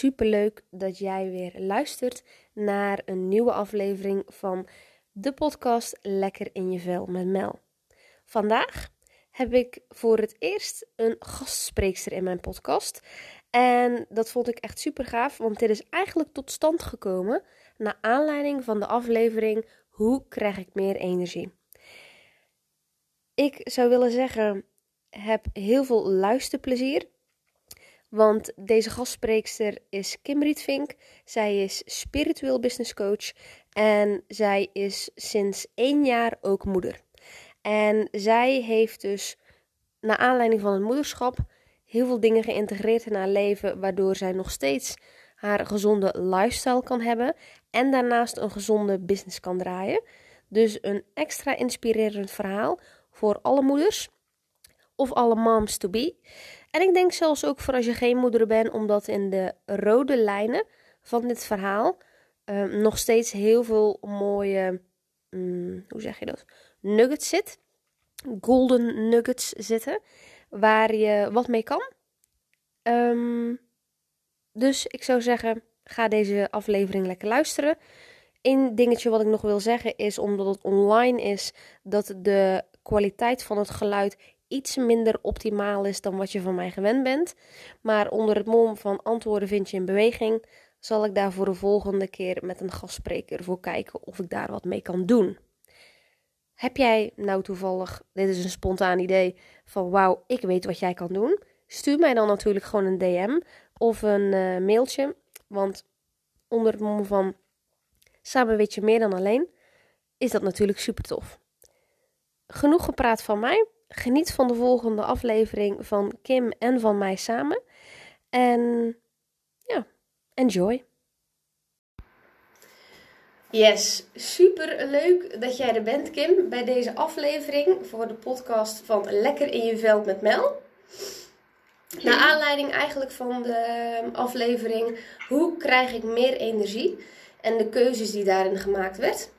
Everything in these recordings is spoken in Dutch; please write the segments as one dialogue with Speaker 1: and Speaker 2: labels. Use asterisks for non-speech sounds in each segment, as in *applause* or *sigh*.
Speaker 1: super leuk dat jij weer luistert naar een nieuwe aflevering van de podcast Lekker in je vel met Mel. Vandaag heb ik voor het eerst een gastspreekster in mijn podcast. En dat vond ik echt super gaaf, want dit is eigenlijk tot stand gekomen naar aanleiding van de aflevering Hoe krijg ik meer energie? Ik zou willen zeggen, heb heel veel luisterplezier. Want deze gastspreekster is Kim Rietvink. Zij is spiritueel business coach en zij is sinds één jaar ook moeder. En zij heeft dus, naar aanleiding van het moederschap, heel veel dingen geïntegreerd in haar leven, waardoor zij nog steeds haar gezonde lifestyle kan hebben en daarnaast een gezonde business kan draaien. Dus een extra inspirerend verhaal voor alle moeders of alle moms to be. En ik denk zelfs ook voor als je geen moeder bent, omdat in de rode lijnen van dit verhaal uh, nog steeds heel veel mooie, um, hoe zeg je dat, nuggets zit. Golden nuggets zitten, waar je wat mee kan. Um, dus ik zou zeggen, ga deze aflevering lekker luisteren. Eén dingetje wat ik nog wil zeggen is, omdat het online is, dat de kwaliteit van het geluid iets minder optimaal is dan wat je van mij gewend bent. Maar onder het mom van antwoorden vind je in beweging, zal ik daar voor de volgende keer met een gastspreker voor kijken of ik daar wat mee kan doen. Heb jij nou toevallig, dit is een spontaan idee, van wauw, ik weet wat jij kan doen? Stuur mij dan natuurlijk gewoon een DM of een uh, mailtje. Want onder het mom van samen weet je meer dan alleen, is dat natuurlijk super tof. Genoeg gepraat van mij. Geniet van de volgende aflevering van Kim en van mij samen. En ja, enjoy. Yes, super leuk dat jij er bent, Kim, bij deze aflevering voor de podcast van Lekker in je veld met Mel. Naar aanleiding eigenlijk van de aflevering Hoe krijg ik meer energie? En de keuzes die daarin gemaakt werd.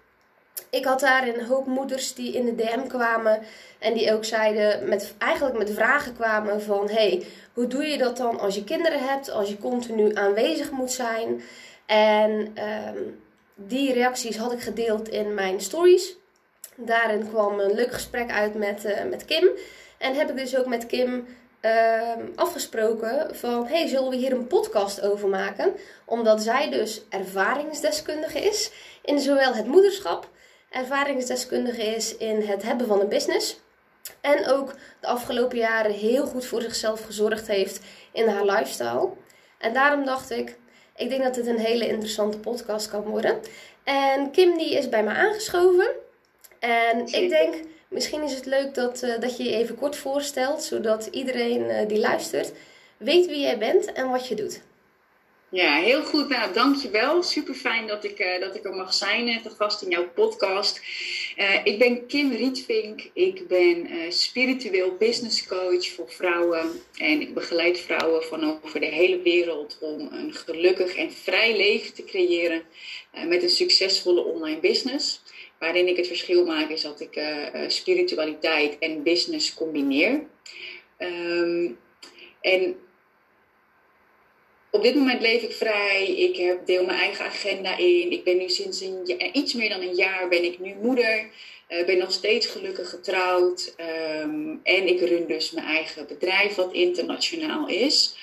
Speaker 1: Ik had daar een hoop moeders die in de DM kwamen en die ook zeiden, met, eigenlijk met vragen kwamen van... hey, hoe doe je dat dan als je kinderen hebt, als je continu aanwezig moet zijn? En um, die reacties had ik gedeeld in mijn stories. Daarin kwam een leuk gesprek uit met, uh, met Kim. En heb ik dus ook met Kim uh, afgesproken van... hey, zullen we hier een podcast over maken? Omdat zij dus ervaringsdeskundige is in zowel het moederschap... ervaringsdeskundige is in het hebben van een business... En ook de afgelopen jaren heel goed voor zichzelf gezorgd heeft in haar lifestyle. En daarom dacht ik, ik denk dat dit een hele interessante podcast kan worden. En Kim die is bij me aangeschoven. En ik denk, misschien is het leuk dat, uh, dat je je even kort voorstelt, zodat iedereen uh, die luistert weet wie jij bent en wat je doet.
Speaker 2: Ja, heel goed. Nou, dankjewel. Super fijn dat ik, uh, dat ik er mag zijn, te gast in jouw podcast. Uh, ik ben Kim Rietvink. Ik ben spiritueel business coach voor vrouwen. En ik begeleid vrouwen van over de hele wereld om een gelukkig en vrij leven te creëren met een succesvolle online business. Waarin ik het verschil maak is dat ik spiritualiteit en business combineer. Um, en op dit moment leef ik vrij. Ik heb, deel mijn eigen agenda in. Ik ben nu sinds een, iets meer dan een jaar ben ik nu moeder. Uh, ben nog steeds gelukkig getrouwd. Um, en ik run dus mijn eigen bedrijf wat internationaal is.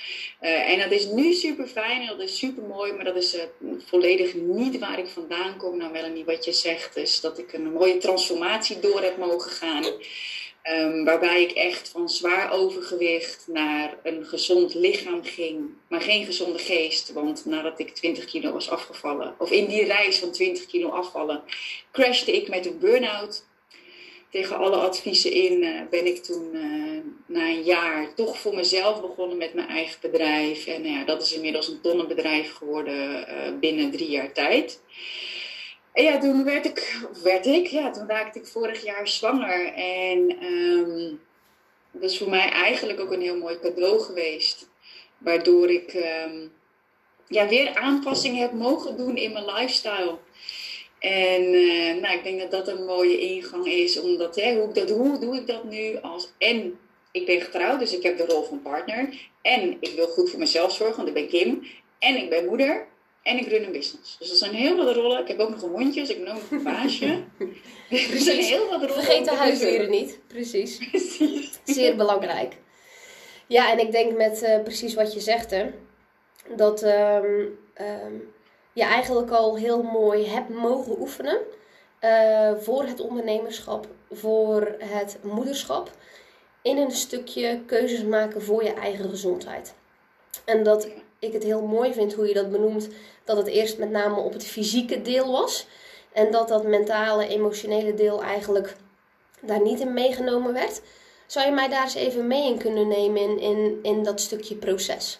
Speaker 2: Uh, en dat is nu super fijn en dat is super mooi. Maar dat is volledig niet waar ik vandaan kom. Nou Melanie, wat je zegt is dat ik een mooie transformatie door heb mogen gaan. Um, waarbij ik echt van zwaar overgewicht naar een gezond lichaam ging, maar geen gezonde geest. Want nadat ik 20 kilo was afgevallen, of in die reis van 20 kilo afvallen, crashte ik met een burn-out. Tegen alle adviezen in uh, ben ik toen uh, na een jaar toch voor mezelf begonnen met mijn eigen bedrijf. En uh, ja, dat is inmiddels een tonnenbedrijf geworden binnen drie jaar tijd. Ja, toen werd ik, werd ik, ja, toen raakte ik vorig jaar zwanger. En dat is voor mij eigenlijk ook een heel mooi cadeau geweest. Waardoor ik um, ja, weer aanpassingen heb mogen doen in mijn lifestyle. En uh, nou, ik denk dat dat een mooie ingang is. Omdat, hè, hoe, dat, hoe doe ik dat nu als... En ik ben getrouwd, dus ik heb de rol van partner. En ik wil goed voor mezelf zorgen, want ik ben Kim. En ik ben moeder. En ik run een business. Dus dat zijn heel wat rollen. Ik heb ook nog een hondje, dus ik ben ook nog een baasje. *laughs*
Speaker 1: er zijn heel wat rollen. Vergeet de huisdieren niet. Precies. precies. Zeer belangrijk. Ja, en ik denk met uh, precies wat je zegt, hè, dat um, um, je eigenlijk al heel mooi hebt mogen oefenen uh, voor het ondernemerschap, voor het moederschap, in een stukje keuzes maken voor je eigen gezondheid. En dat ik het heel mooi vind hoe je dat benoemt, dat het eerst met name op het fysieke deel was. En dat dat mentale, emotionele deel eigenlijk daar niet in meegenomen werd. Zou je mij daar eens even mee in kunnen nemen in, in, in dat stukje proces?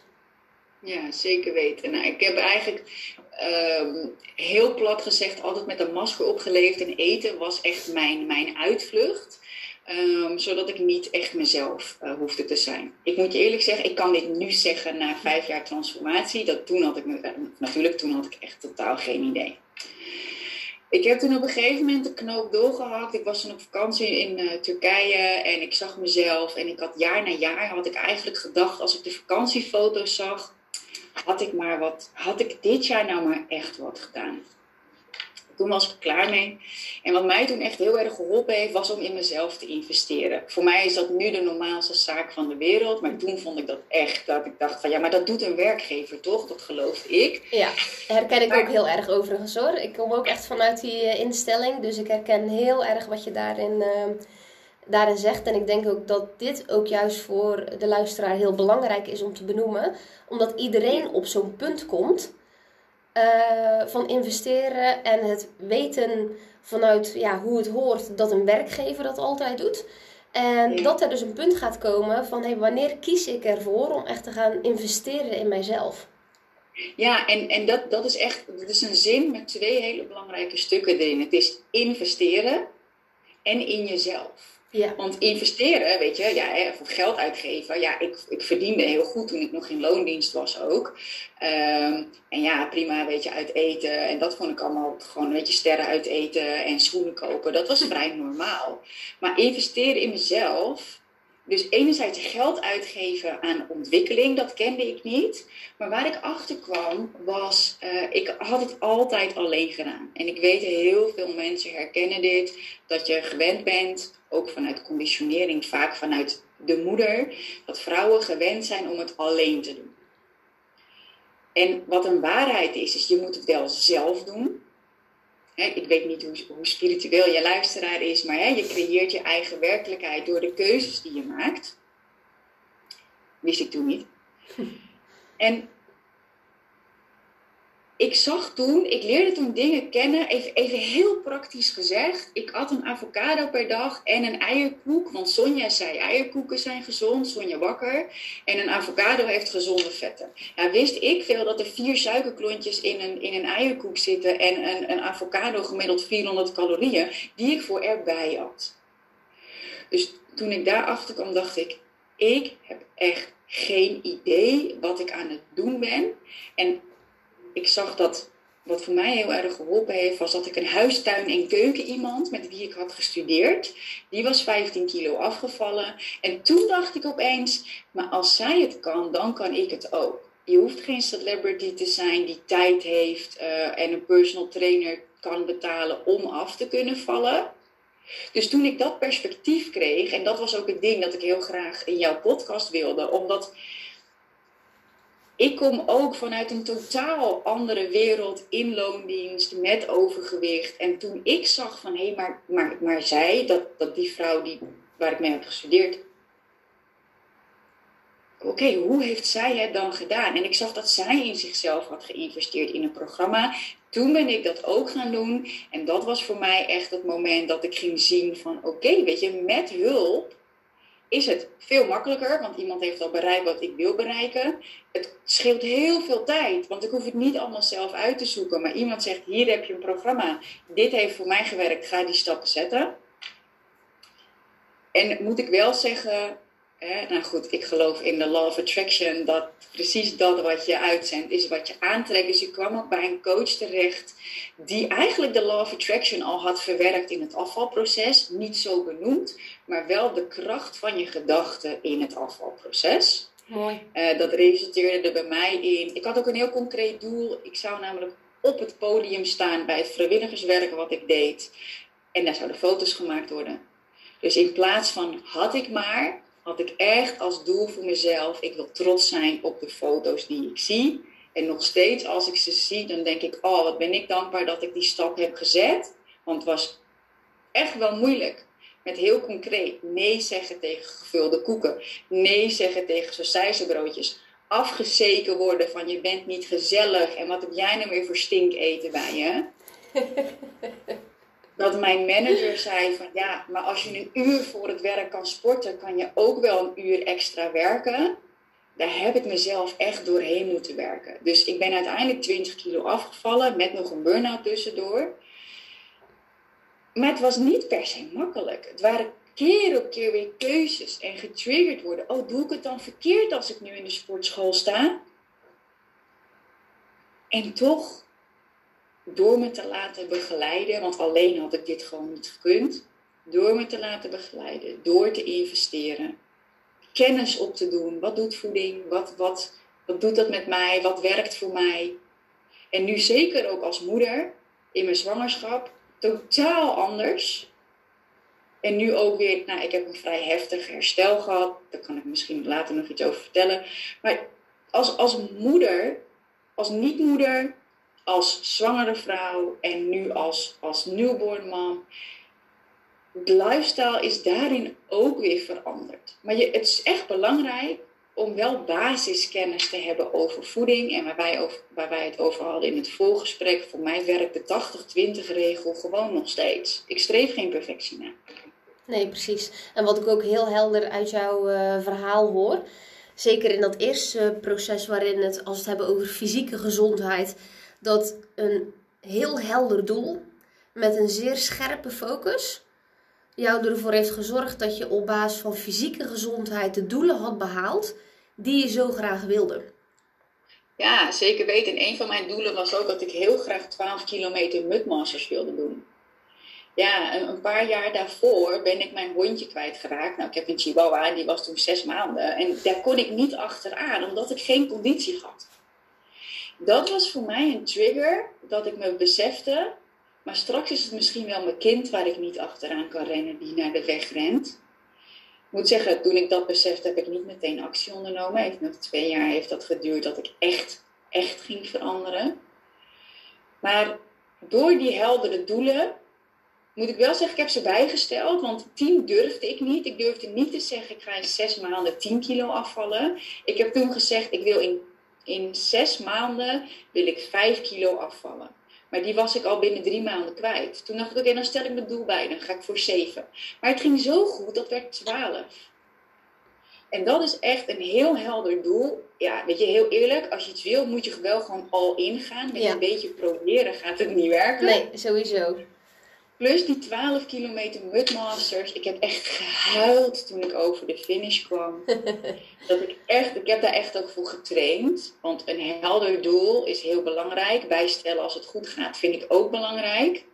Speaker 2: Ja, zeker weten. Nou, ik heb eigenlijk ehm, heel plat gezegd altijd met een masker opgeleefd. En eten was echt mijn, mijn uitvlucht. Ehm, zodat ik niet echt mezelf uh, hoefde te zijn. Ik moet je eerlijk zeggen, ik kan dit nu zeggen na vijf jaar transformatie. Dat toen had ik, uh, natuurlijk, toen had ik echt totaal geen idee. Ik heb toen op een gegeven moment de knoop doorgehakt. Ik was toen op vakantie in uh, Turkije en ik zag mezelf. En ik had jaar na jaar had ik eigenlijk gedacht, als ik de vakantiefoto's zag, had ik maar wat, had ik dit jaar nou maar echt wat gedaan toen was ik klaar mee. En wat mij toen echt heel erg geholpen heeft, was om in mezelf te investeren. Voor mij is dat nu de normaalste zaak van de wereld. Maar toen vond ik dat echt, dat ik dacht van ja, maar dat doet een werkgever toch? Dat geloofde ik.
Speaker 1: Ja, herken ik ook heel erg overigens hoor. Ik kom ook echt vanuit die eh, instelling. Dus ik herken heel erg wat je daarin... Uh, daarin zegt. En ik denk ook dat dit ook juist voor de luisteraar heel belangrijk is om te benoemen. Omdat iedereen op zo'n punt komt uh, van investeren en het weten vanuit ja, hoe het hoort dat een werkgever dat altijd doet. En dat er dus een punt gaat komen van hey, wanneer kies ik ervoor om echt te gaan investeren in mijzelf?
Speaker 2: Ja, en, en dat, dat is echt dat is een zin met twee hele belangrijke stukken erin. Het is investeren en in jezelf. Ja. Want investeren, weet je, ja, of geld uitgeven. Ja, ik, ik verdiende heel goed toen ik nog in loondienst was ook. Ehm, en ja, prima, weet je, uit eten. En dat vond ik allemaal gewoon, weet je, sterren uit eten en schoenen kopen. Dat was vrij normaal. Maar investeren in mezelf, dus enerzijds geld uitgeven aan ontwikkeling, dat kende ik niet. Maar waar ik achter kwam was, uh, ik had het altijd alleen gedaan. En ik weet heel veel mensen herkennen dit, dat je gewend bent ook vanuit conditionering, vaak vanuit de moeder, dat vrouwen gewend zijn om het alleen te doen. En wat een waarheid is, is je moet het wel zelf doen. Ik weet niet hoe, hoe, spiritueel je luisteraar is, maar je creëert je eigen werkelijkheid door de keuzes die je maakt. Wist ik toen niet. *laughs* En ik zag toen, ik leerde toen dingen kennen, even, even heel praktisch gezegd. Ik at een avocado per dag en een eierkoek, want Sonja zei eierkoeken zijn gezond, Sonja wakker. En een avocado heeft gezonde vetten. Nou wist ik veel dat er vier suikerklontjes in een, in een eierkoek zitten en een, een avocado gemiddeld 400 calorieën, die ik voor erbij had. Dus toen ik daarachter kwam, dacht ik, ik heb echt geen idee wat ik aan het doen ben. En ik zag dat wat voor mij heel erg geholpen heeft, was dat ik een huistuin- en keuken iemand met wie ik had gestudeerd, die was 15 kilo afgevallen. En toen dacht ik opeens, maar als zij het kan, dan kan ik het ook. Je hoeft geen celebrity te zijn die tijd heeft uh, en een personal trainer kan betalen om af te kunnen vallen. Dus toen ik dat perspectief kreeg, en dat was ook het ding dat ik heel graag in jouw podcast wilde, omdat ik kom ook vanuit een totaal andere wereld in loondienst met overgewicht. En toen ik zag van hé, hey, maar, maar, maar zij, dat, dat die vrouw die, waar ik mee heb gestudeerd. Oké, hoe heeft zij het dan gedaan? En ik zag dat zij in zichzelf had geïnvesteerd in een programma. Toen ben ik dat ook gaan doen. En dat was voor mij echt het moment dat ik ging zien van oké, weet je, met hulp is het veel makkelijker, want iemand heeft al bereikt wat ik wil bereiken. Het scheelt heel veel tijd, want ik hoef het niet allemaal zelf uit te zoeken. Maar iemand zegt, hier heb je een programma, dit heeft voor mij gewerkt, ga die stappen zetten. En moet ik wel zeggen, hè, nou goed, ik geloof in de law of attraction, dat precies dat wat je uitzendt is wat je aantrekt. Dus ik kwam ook bij een coach terecht die eigenlijk de law of attraction al had verwerkt in het afvalproces. Niet zo benoemd, maar wel de kracht van je gedachten in het afvalproces.
Speaker 1: Mooi.
Speaker 2: Uh, dat resulteerde er bij mij in. Ik had ook een heel concreet doel. Ik zou namelijk op het podium staan bij het vrijwilligerswerk wat ik deed. En daar zouden foto's gemaakt worden. Dus in plaats van had ik maar, had ik echt als doel voor mezelf: ik wil trots zijn op de foto's die ik zie. En nog steeds, als ik ze zie, dan denk ik: oh, wat ben ik dankbaar dat ik die stap heb gezet. Want het was echt wel moeilijk. Met heel concreet nee zeggen tegen gevulde koeken. Nee zeggen tegen sausijzenbroodjes. Afgezeken worden van je bent niet gezellig. En wat heb jij nou weer voor stinketen bij je? *laughs* dat mijn manager zei van ja, maar als je een uur voor het werk kan sporten, kan je ook wel een uur extra werken. Daar heb ik mezelf echt doorheen moeten werken. Dus ik ben uiteindelijk 20 kilo afgevallen met nog een burn-out tussendoor. Maar het was niet per se makkelijk. Het waren keer op keer weer keuzes en getriggerd worden. Oh, doe ik het dan verkeerd als ik nu in de sportschool sta? En toch, door me te laten begeleiden, want alleen had ik dit gewoon niet gekund. Door me te laten begeleiden, door te investeren, kennis op te doen. Wat doet voeding? Wat, wat, wat doet dat met mij? Wat werkt voor mij? En nu zeker ook als moeder in mijn zwangerschap totaal anders. En nu ook weer, nou, ik heb een vrij heftig herstel gehad. Daar kan ik misschien later nog iets over vertellen. Maar als, als moeder, als niet-moeder, als zwangere vrouw en nu als, als newborn mom. De lifestyle is daarin ook weer veranderd. Maar je, het is echt belangrijk om wel basiskennis te hebben over voeding. En waar wij, over, waar wij het over hadden in het voorgesprek, voor mij werkt de 80-20 regel gewoon nog steeds. Ik streef geen perfectie na.
Speaker 1: Nee, precies. En wat ik ook heel helder uit jouw uh, verhaal hoor, zeker in dat eerste proces waarin het, als we het hebben over fysieke gezondheid, dat een heel helder doel met een zeer scherpe focus jou ervoor heeft gezorgd dat je op basis van fysieke gezondheid de doelen had behaald die je zo graag wilde?
Speaker 2: Ja, zeker weten. En een van mijn doelen was ook dat ik heel graag 12 kilometer mudmasters wilde doen. Ja, een paar jaar daarvoor ben ik mijn hondje kwijtgeraakt. Nou, ik heb een chihuahua en die was toen zes maanden. En daar kon ik niet achteraan, omdat ik geen conditie had. Dat was voor mij een trigger dat ik me besefte. Maar straks is het misschien wel mijn kind waar ik niet achteraan kan rennen, die naar de weg rent. Ik moet zeggen, toen ik dat besefte, heb ik niet meteen actie ondernomen. Heeft nog twee jaar heeft dat geduurd dat ik echt, echt ging veranderen. Maar door die heldere doelen, moet ik wel zeggen, ik heb ze bijgesteld. Want tien durfde ik niet. Ik durfde niet te zeggen, ik ga in zes maanden 10 kilo afvallen. Ik heb toen gezegd, ik wil in, in zes maanden wil ik 5 kilo afvallen. Maar die was ik al binnen drie maanden kwijt. Toen dacht ik, oké, dan stel ik mijn doel bij. Dan ga ik voor zeven. Maar het ging zo goed, dat werd twaalf. En dat is echt een heel helder doel. Ja, weet je, heel eerlijk, als je iets wil, moet je wel gewoon al ingaan. Met een beetje proberen gaat het niet werken.
Speaker 1: Nee, sowieso.
Speaker 2: Plus die 12 kilometer Mudmasters. Ik heb echt gehuild toen ik over de finish kwam. *laughs* dat ik, echt, ik heb daar echt ook voor getraind. Want een helder doel is heel belangrijk. Bijstellen als het goed gaat vind ik ook belangrijk.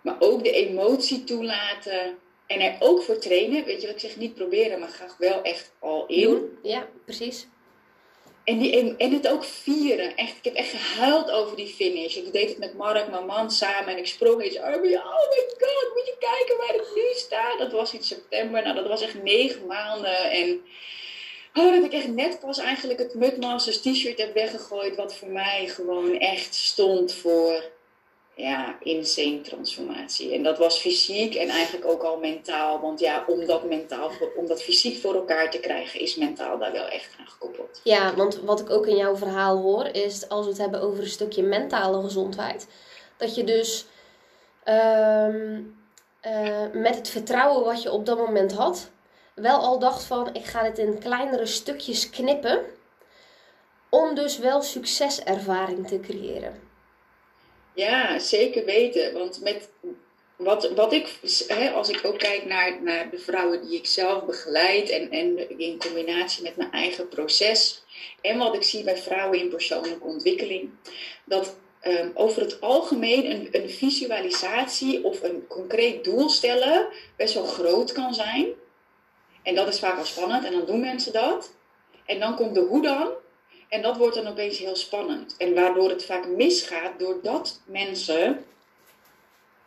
Speaker 2: Maar ook de emotie toelaten. En er ook voor trainen. Weet je wat ik zeg? Niet proberen, maar ga wel echt al in.
Speaker 1: Ja, precies.
Speaker 2: En, die, en het ook vieren. Echt, ik heb echt gehuild over die finish. Ik deed het met Mark, mijn man, samen. En ik sprong in zijn armen. Oh my god, moet je kijken waar ik nu sta. Dat was in september. Nou, dat was echt negen maanden. En oh, dat ik echt net pas eigenlijk het Mudmasters t-shirt heb weggegooid. Wat voor mij gewoon echt stond voor ja, insane transformatie. En dat was fysiek en eigenlijk ook al mentaal. Want ja, om dat, mentaal, om dat fysiek voor elkaar te krijgen, is mentaal daar wel echt aan gekoppeld.
Speaker 1: Ja, want wat ik ook in jouw verhaal hoor, is als we het hebben over een stukje mentale gezondheid. Dat je dus ehm, eh, met het vertrouwen wat je op dat moment had, wel al dacht van ik ga dit in kleinere stukjes knippen. Om dus wel succeservaring te creëren.
Speaker 2: Ja, zeker weten. Want met wat, wat ik, hè, als ik ook kijk naar, naar de vrouwen die ik zelf begeleid en, en in combinatie met mijn eigen proces en wat ik zie bij vrouwen in persoonlijke ontwikkeling, dat um, over het algemeen een, een visualisatie of een concreet doel stellen best wel groot kan zijn. En dat is vaak al spannend en dan doen mensen dat. En dan komt de hoe dan. En dat wordt dan opeens heel spannend. En waardoor het vaak misgaat, doordat mensen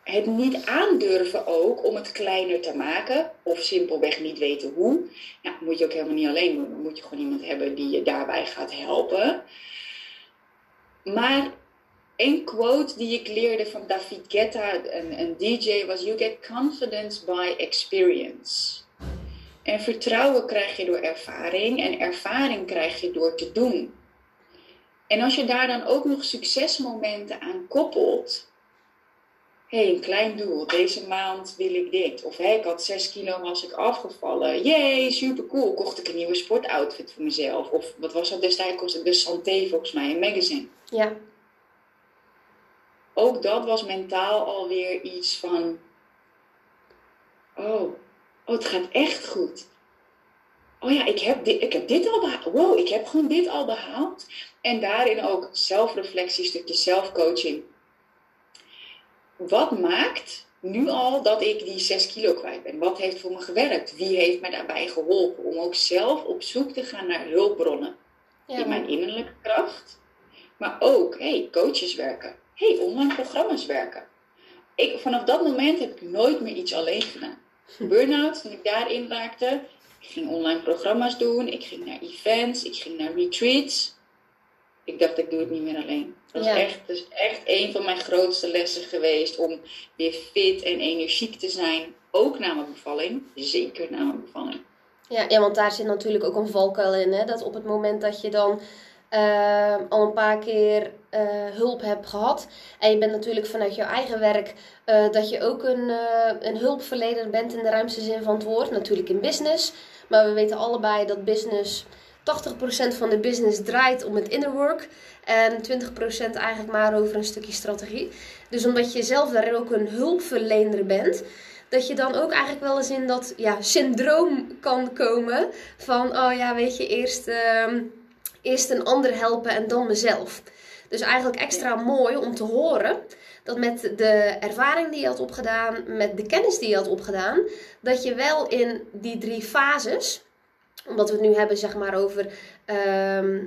Speaker 2: het niet aandurven ook om het kleiner te maken. Of simpelweg niet weten hoe. Nou, moet je ook helemaal niet alleen doen. Dan moet je gewoon iemand hebben die je daarbij gaat helpen. Maar een quote die ik leerde van David Guetta, een, een DJ, was: You get confidence by experience. En vertrouwen krijg je door ervaring en ervaring krijg je door te doen. En als je daar dan ook nog succesmomenten aan koppelt. Hé, hey, een klein doel. Deze maand wil ik dit. Of hey, ik had 6 kilo was ik afgevallen. Jee, super cool. Kocht ik een nieuwe sportoutfit voor mezelf. Of wat was dat destijds? Kostte de Santé volgens mij, een magazine.
Speaker 1: Ja.
Speaker 2: Ook dat was mentaal alweer iets van... Oh, oh, het gaat echt goed. Oh ja, ik heb dit, ik heb dit al behaald. Wow, ik heb gewoon dit al behaald. En daarin ook zelfreflectie, stukje zelfcoaching. Wat maakt nu al dat ik die 6 kilo kwijt ben? Wat heeft voor me gewerkt? Wie heeft me daarbij geholpen? Om ook zelf op zoek te gaan naar hulpbronnen. Ja. In mijn innerlijke kracht. Maar ook, hey, coaches werken. hey, online programma's werken. Ik, vanaf dat moment heb ik nooit meer iets alleen gedaan. Burnout, toen ik daarin raakte, ik ging online programma's doen, ik ging naar events, ik ging naar retreats. Ik dacht, ik doe het niet meer alleen. Dat is, echt, dat is echt een van mijn grootste lessen geweest om weer fit en energiek te zijn. Ook na mijn bevalling, zeker na mijn bevalling.
Speaker 1: Ja, ja, want daar zit natuurlijk ook een valkuil in. Hè? Dat op het moment dat je dan uh, al een paar keer uh, hulp hebt gehad. En je bent natuurlijk vanuit jouw eigen werk uh, dat je ook een, een hulpverlener bent in de ruimste zin van het woord. Natuurlijk in business. Maar we weten allebei dat business 80% van de business draait om het inner work. En 20% eigenlijk maar over een stukje strategie. Dus omdat je zelf daar ook een hulpverlener bent dat je dan ook eigenlijk wel eens in dat ja, syndroom kan komen van, oh ja, weet je, eerst uh, eerst een ander helpen en dan mezelf. Dus eigenlijk extra mooi om te horen dat met de ervaring die je had opgedaan, met de kennis die je had opgedaan, dat je wel in die drie fases, omdat we het nu hebben zeg maar over uh,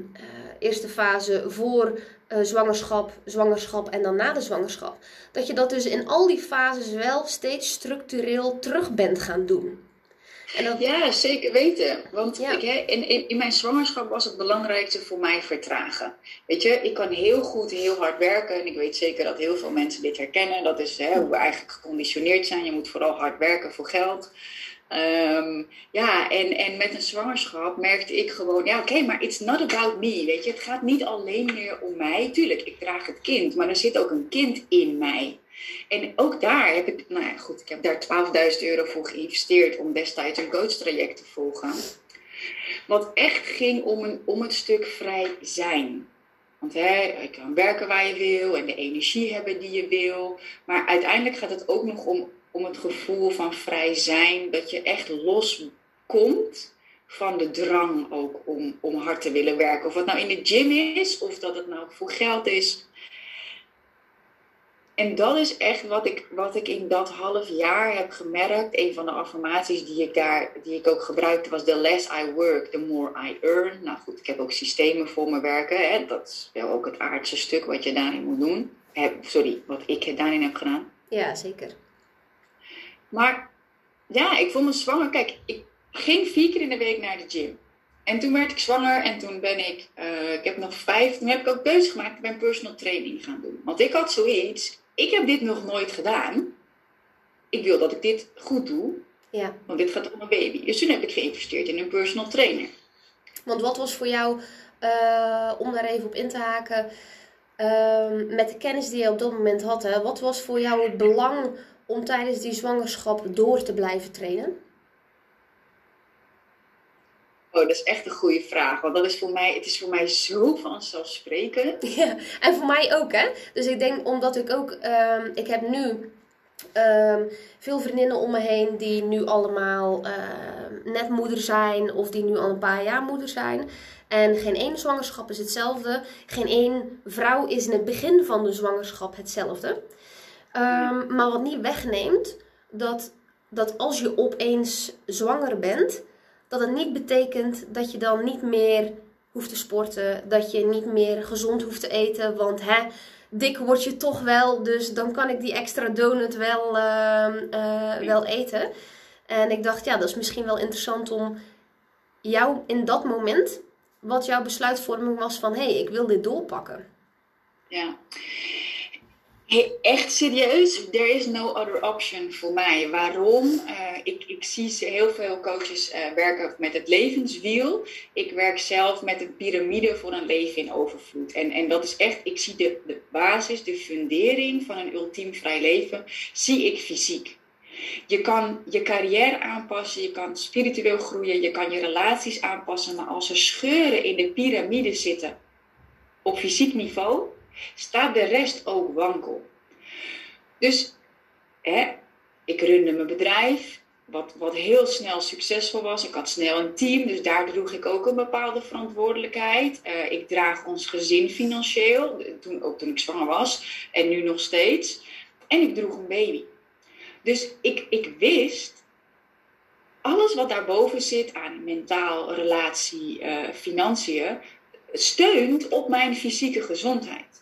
Speaker 1: eerste fase voor uh, zwangerschap, zwangerschap en dan na de zwangerschap, dat je dat dus in al die fases wel steeds structureel terug bent gaan doen.
Speaker 2: Ja, zeker weten. Want ik, hè, in, in, mijn zwangerschap was het belangrijkste voor mij vertragen. Weet je, ik kan heel goed, heel hard werken. En ik weet zeker dat heel veel mensen dit herkennen. Dat is hè, hoe we eigenlijk geconditioneerd zijn. Je moet vooral hard werken voor geld. Um, ja, en, en met een zwangerschap merkte ik gewoon, ja oké, maar it's not about me, weet je. Het gaat niet alleen meer om mij. Tuurlijk, ik draag het kind, maar er zit ook een kind in mij. En ook daar heb ik, nou ja, goed, ik heb daar 12.000 euro voor geïnvesteerd om destijds een coachtraject te volgen. Wat echt ging om, een, om het stuk vrij zijn. Want hè, je kan werken waar je wil en de energie hebben die je wil. Maar uiteindelijk gaat het ook nog om, om het gevoel van vrij zijn. Dat je echt loskomt van de drang ook om, om hard te willen werken. Of het nou in de gym is, of dat het nou voor geld is. En dat is echt wat ik, wat ik in dat half jaar heb gemerkt. Een van de affirmaties die ik daar, die ik ook gebruikte, was: The less I work, the more I earn. Nou goed, ik heb ook systemen voor mijn werken. Hè. Dat is wel ook het aardse stuk wat je daarin moet doen. sorry, wat ik daarin heb gedaan.
Speaker 1: Ja, zeker.
Speaker 2: Maar ja, ik vond me zwanger. Kijk, ik ging vier keer in de week naar de gym. En toen werd ik zwanger en toen ben ik, uh, ik heb nog vijf, toen heb ik ook keuze gemaakt, ik ben personal training gaan doen. Want ik had zoiets, ik heb dit nog nooit gedaan. Ik wil dat ik dit goed doe.
Speaker 1: Ja.
Speaker 2: Want dit gaat om mijn baby. Dus toen heb ik geïnvesteerd in een personal trainer.
Speaker 1: Want wat was voor jou, uh, om daar even op in te haken, uh, met de kennis die je op dat moment had, hè, wat was voor jou het belang om tijdens die zwangerschap door te blijven trainen?
Speaker 2: Oh, dat is echt een goede vraag. Want dat is voor mij, het is voor mij zo vanzelfsprekend. *laughs*
Speaker 1: Ja, en voor mij ook, hè. Dus ik denk, omdat ik ook, um, ik heb nu um, veel vriendinnen om me heen die nu allemaal uh, net moeder zijn of die nu al een paar jaar moeder zijn. En geen één zwangerschap is hetzelfde. Geen één vrouw is in het begin van de zwangerschap hetzelfde. Maar wat niet wegneemt dat, dat als je opeens zwanger bent, dat het niet betekent dat je dan niet meer hoeft te sporten, dat je niet meer gezond hoeft te eten, want hè, dik word je toch wel, dus dan kan ik die extra donut wel, ehm, eh, wel eten. En ik dacht, ja, dat is misschien wel interessant om jou in dat moment, wat jouw besluitvorming was van, hé, hey, ik wil dit doorpakken.
Speaker 2: Ja. Hey, echt serieus, there is no other option voor mij. Waarom? Uh, ik, ik zie heel veel coaches uh, werken met het levenswiel. Ik werk zelf met een piramide voor een leven in overvloed. En, en dat is echt, ik zie de, de basis, de fundering van een ultiem vrij leven, zie ik fysiek. Je kan je carrière aanpassen, je kan spiritueel groeien, je kan je relaties aanpassen. Maar als er scheuren in de piramide zitten op fysiek niveau, staat de rest ook wankel. Dus hè, ik runde mijn bedrijf, wat, wat heel snel succesvol was. Ik had snel een team, dus daar droeg ik ook een bepaalde verantwoordelijkheid. Uh, ik draag ons gezin financieel, toen, ook toen ik zwanger was en nu nog steeds. En ik droeg een baby. Dus ik, ik wist, alles wat daarboven zit aan mentaal, relatie, uh, financiën, steunt op mijn fysieke gezondheid.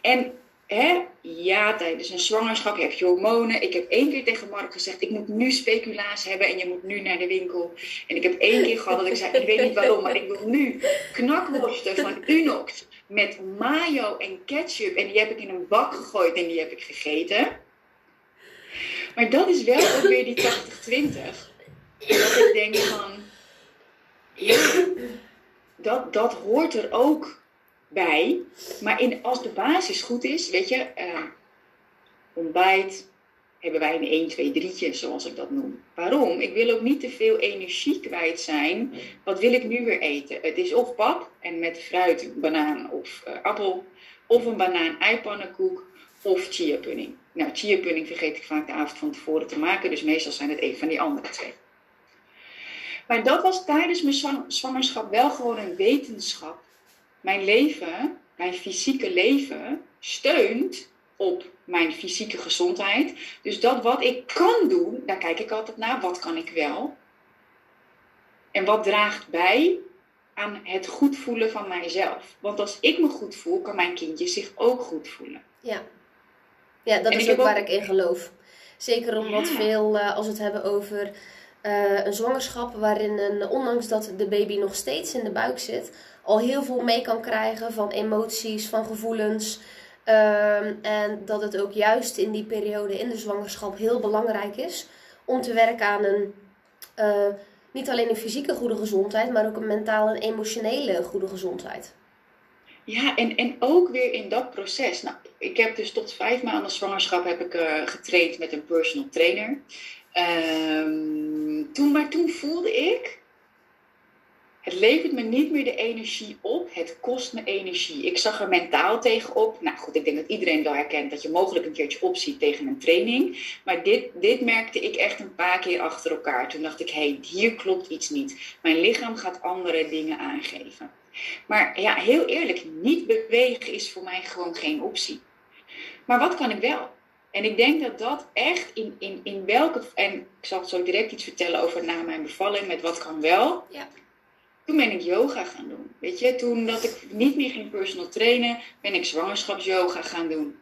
Speaker 2: En hè, ja, tijdens een zwangerschap heb je hormonen. Ik heb één keer tegen Mark gezegd, ik moet nu speculaas hebben en je moet nu naar de winkel. En ik heb één keer gehad dat ik zei, ik weet niet waarom, maar ik wil nu knakworsten van Unox met mayo en ketchup. En die heb ik in een bak gegooid en die heb ik gegeten. Maar dat is wel ook weer die 80-20. Dat ik denk van, ja, dat, dat hoort er ook bij. Maar in, als de basis goed is, weet je, uh, ontbijt hebben wij een 1, 2, 3'tje, zoals ik dat noem. Waarom? Ik wil ook niet te veel energie kwijt zijn. Wat wil ik nu weer eten? Het is of pap en met fruit, banaan of uh, appel, of een banaan-eipannenkoek of chia pudding. Nou, chia pudding vergeet ik vaak de avond van tevoren te maken, dus meestal zijn het een van die andere twee. Maar dat was tijdens mijn zwangerschap wel gewoon een wetenschap mijn leven, mijn fysieke leven, steunt op mijn fysieke gezondheid. Dus dat wat ik kan doen, daar kijk ik altijd naar. Wat kan ik wel? En wat draagt bij aan het goed voelen van mijzelf? Want als ik me goed voel, kan mijn kindje zich ook goed voelen.
Speaker 1: Ja, ja dat is ook waar ik in geloof. Zeker omdat veel, uh, als we het hebben over uh, een zwangerschap, waarin een, ondanks dat de baby nog steeds in de buik zit, al heel veel mee kan krijgen van emoties, van gevoelens. Um, en dat het ook juist in die periode in de zwangerschap heel belangrijk is om te werken aan een, uh, niet alleen een fysieke goede gezondheid, maar ook een mentale en emotionele goede gezondheid.
Speaker 2: Ja, en, en ook weer in dat proces. Nou, ik heb dus tot vijf maanden zwangerschap heb ik, uh, getraind met een personal trainer. Um, toen, maar toen voelde ik, het levert me niet meer de energie op, het kost me energie. Ik zag er mentaal tegenop. Nou goed, ik denk dat iedereen wel herkent dat je mogelijk een keertje opziet tegen een training. Maar dit, dit merkte ik echt een paar keer achter elkaar. Toen dacht ik, hé, hey, hier klopt iets niet. Mijn lichaam gaat andere dingen aangeven. Maar ja, heel eerlijk, niet bewegen is voor mij gewoon geen optie. Maar wat kan ik wel? En ik denk dat dat echt in, in, in welke. En ik zal zo direct iets vertellen over na mijn bevalling met wat kan wel. Ja. Toen ben ik yoga gaan doen. Weet je, toen dat ik niet meer ging personal trainen, ben ik zwangerschapsyoga gaan doen.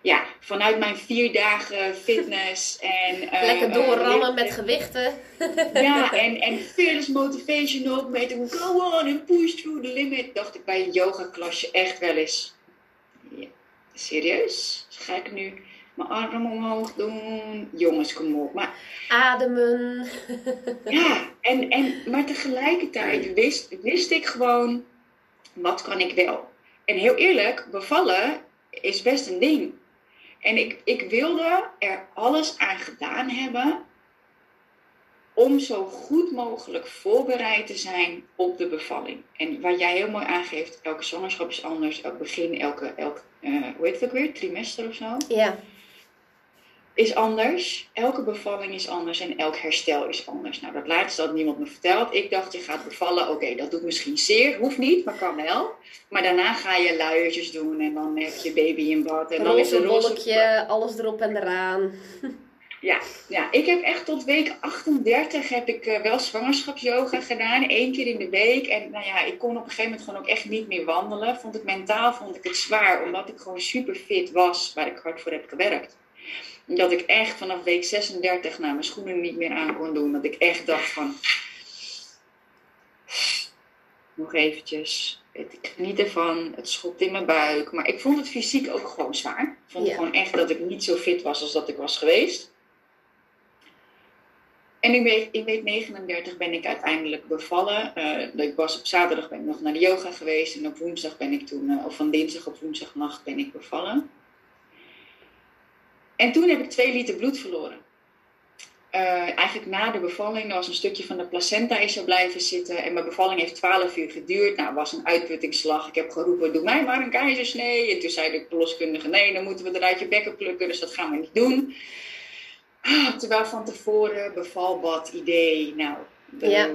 Speaker 2: Ja, vanuit mijn vier dagen fitness *laughs* en...
Speaker 1: Uh, Lekker doorrammen uh, met gewichten. *laughs*
Speaker 2: ja, *laughs* en, en fearless motivation ook met een go on and push through the limit. Dacht ik bij een yoga klasje echt wel eens. Ja, serieus? Ga ik nu mijn arm omhoog doen. Jongens, kom op. Maar,
Speaker 1: Ademen.
Speaker 2: ja, *laughs* en, en, maar tegelijkertijd wist, wist ik gewoon, wat kan ik wel? En heel eerlijk, bevallen is best een ding. En ik, ik wilde er alles aan gedaan hebben om zo goed mogelijk voorbereid te zijn op de bevalling. En wat jij heel mooi aangeeft, elke zwangerschap is anders, elk begin, elke, elk, uh, hoe heet het ook weer, trimester of zo.
Speaker 1: Ja
Speaker 2: is anders. Elke bevalling is anders en elk herstel is anders. Nou, dat laatste had niemand me verteld. Ik dacht, je gaat bevallen. Oké, dat doet misschien zeer. Hoeft niet, maar kan wel. Maar daarna ga je luiertjes doen en dan heb je baby in bad. En
Speaker 1: dan is een wolkje, alles erop en eraan.
Speaker 2: Ja, ja, ik heb echt tot week 38 heb ik uh, wel zwangerschapsyoga gedaan. één keer in de week. En nou ja, ik kon op een gegeven moment gewoon ook echt niet meer wandelen. Vond ik mentaal vond ik het zwaar. Omdat ik gewoon super fit was. Waar ik hard voor heb gewerkt. Dat ik echt vanaf week 36 nou, mijn schoenen niet meer aan kon doen. Dat ik echt dacht van... Nog eventjes. Ik geniet ervan. Het schopt in mijn buik. Maar ik vond het fysiek ook gewoon zwaar. Ik vond gewoon echt dat ik niet zo fit was als dat ik was geweest. En in week, in week 39 ben ik uiteindelijk bevallen. Uh, ik was op zaterdag ben ik nog naar de yoga geweest. En op woensdag ben ik toen, uh, of van dinsdag op woensdagnacht ben ik bevallen. En toen heb ik twee liter bloed verloren. Uh, eigenlijk na de bevalling, er was een stukje van de placenta is er blijven zitten. En mijn bevalling heeft 12 uur geduurd. Nou, was een uitputtingsslag. Ik heb geroepen, doe mij maar een keizersnee. En toen zei de verloskundige, nee, dan moeten we eruit je bekken plukken. Dus dat gaan we niet doen. Ah, terwijl van tevoren bevalbad, idee, nou...
Speaker 1: ja.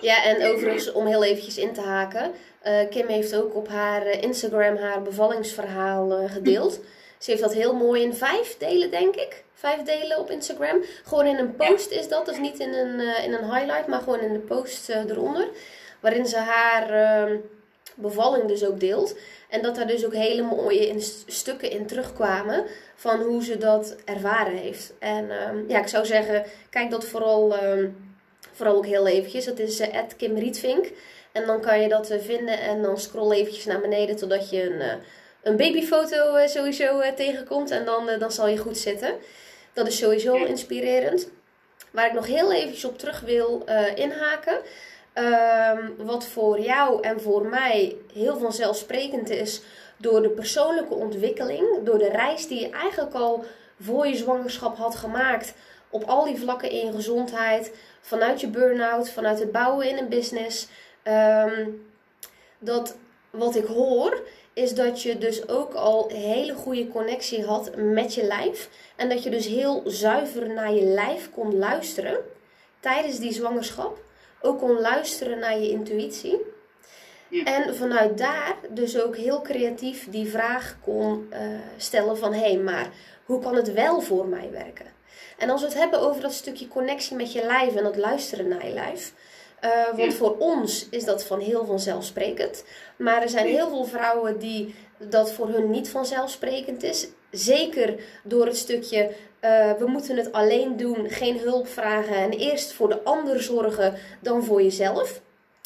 Speaker 1: ja, en overigens, om heel eventjes in te haken. Uh, Kim heeft ook op haar eh, Instagram haar bevallingsverhaal uh, gedeeld. *laughs* Ze heeft dat heel mooi in vijf delen, denk ik. Vijf delen op Instagram. Gewoon in een post is dat, dus niet in een, in een highlight, maar gewoon in de post eronder. Waarin ze haar ehm, bevalling dus ook deelt. En dat daar dus ook hele mooie in stukken in terugkwamen van hoe ze dat ervaren heeft. En um, ja, ik zou zeggen, kijk dat vooral, um, vooral ook heel eventjes. Dat is uh, Kim Rietvink. En dan kan je dat uh, vinden en dan scroll eventjes naar beneden totdat je een, uh, een babyfoto sowieso tegenkomt. En dan, dan zal je goed zitten. Dat is sowieso inspirerend. Waar ik nog heel eventjes op terug wil inhaken. Um, wat voor jou en voor mij heel vanzelfsprekend is door de persoonlijke ontwikkeling, door de reis die je eigenlijk al voor je zwangerschap had gemaakt op al die vlakken in je gezondheid, vanuit je burn-out, vanuit het bouwen in een business. Um, dat wat ik hoor is dat je dus ook al een hele goede connectie had met je lijf en dat je dus heel zuiver naar je lijf kon luisteren tijdens die zwangerschap ook kon luisteren naar je intuïtie. Ja. En vanuit daar dus ook heel creatief die vraag kon uh, stellen van hé, hey, maar hoe kan het wel voor mij werken? En als we het hebben over dat stukje connectie met je lijf en het luisteren naar je lijf. Uh, want voor ons is dat van heel vanzelfsprekend. Maar er zijn heel veel vrouwen die dat voor hun niet vanzelfsprekend is. Zeker door het stukje uh, we moeten het alleen doen, geen hulp vragen en eerst voor de ander zorgen dan voor jezelf.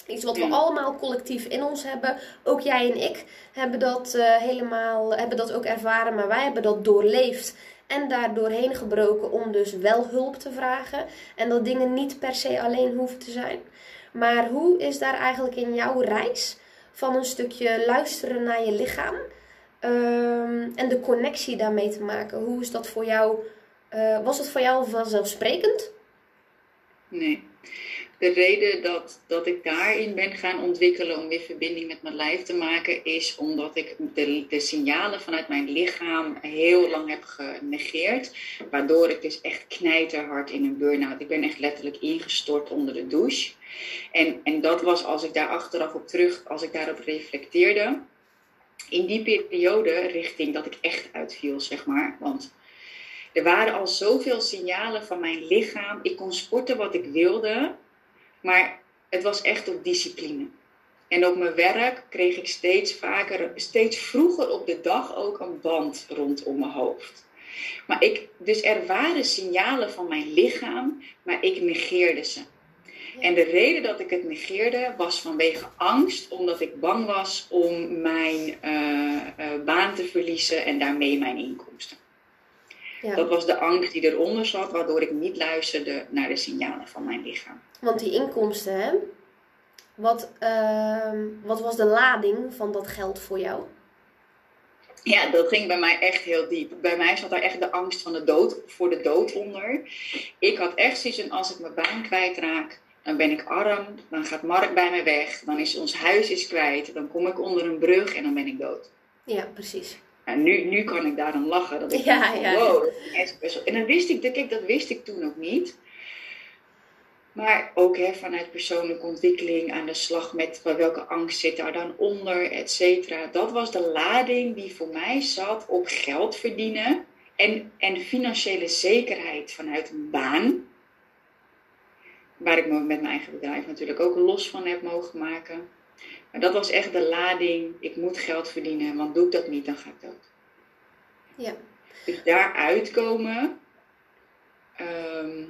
Speaker 1: Iets wat we allemaal collectief in ons hebben. Ook jij en ik hebben dat uh, helemaal hebben dat ook ervaren, maar wij hebben dat doorleefd en daar doorheen gebroken om dus wel hulp te vragen en dat dingen niet per se alleen hoeven te zijn. Maar hoe is daar eigenlijk in jouw reis van een stukje luisteren naar je lichaam um, en de connectie daarmee te maken? Hoe is dat voor jou? Uh, was het voor jou vanzelfsprekend?
Speaker 2: Nee. De reden dat, dat ik daarin ben gaan ontwikkelen om weer verbinding met mijn lijf te maken, is omdat ik de, signalen vanuit mijn lichaam heel lang heb genegeerd. Waardoor ik dus echt knijterhard in een burn-out. Ik ben echt letterlijk ingestort onder de douche. En, en dat was als ik daar achteraf op terug, als ik daarop reflecteerde. In die periode richting dat ik echt uitviel, zeg maar. Want er waren al zoveel signalen van mijn lichaam. Ik kon sporten wat ik wilde, maar het was echt op discipline. En op mijn werk kreeg ik steeds vaker, steeds vroeger op de dag ook een band rondom mijn hoofd. Maar ik, dus er waren signalen van mijn lichaam, maar ik negeerde ze. En de reden dat ik het negeerde was vanwege angst, omdat ik bang was om mijn uh, uh, baan te verliezen en daarmee mijn inkomsten. Ja. Dat was de angst die eronder zat, waardoor ik niet luisterde naar de signalen van mijn lichaam.
Speaker 1: Want die inkomsten, hè? Wat, uh, wat was de lading van dat geld voor jou?
Speaker 2: Ja, dat ging bij mij echt heel diep. Bij mij zat daar echt de angst van de dood, voor de dood onder. Ik had echt zoiets als ik mijn baan kwijtraak, dan ben ik arm, dan gaat Mark bij mij weg, dan is ons huis is kwijt, dan kom ik onder een brug en dan ben ik dood.
Speaker 1: Ja, precies.
Speaker 2: En nu, nu kan ik daar dan lachen. Dat ik ja, ja, wow, En dan wist ik, kijk, dat wist ik toen ook niet. Maar ook hè, vanuit persoonlijke ontwikkeling aan de slag met welke angst zit daar dan onder, et cetera. Dat was de lading die voor mij zat op geld verdienen En, en financiële zekerheid vanuit een baan. Waar ik me met mijn eigen bedrijf natuurlijk ook los van heb mogen maken. Maar dat was echt de lading. Ik moet geld verdienen, want doe ik dat niet, dan ga ik dood.
Speaker 1: Ja.
Speaker 2: Dus daar uitkomen ehm,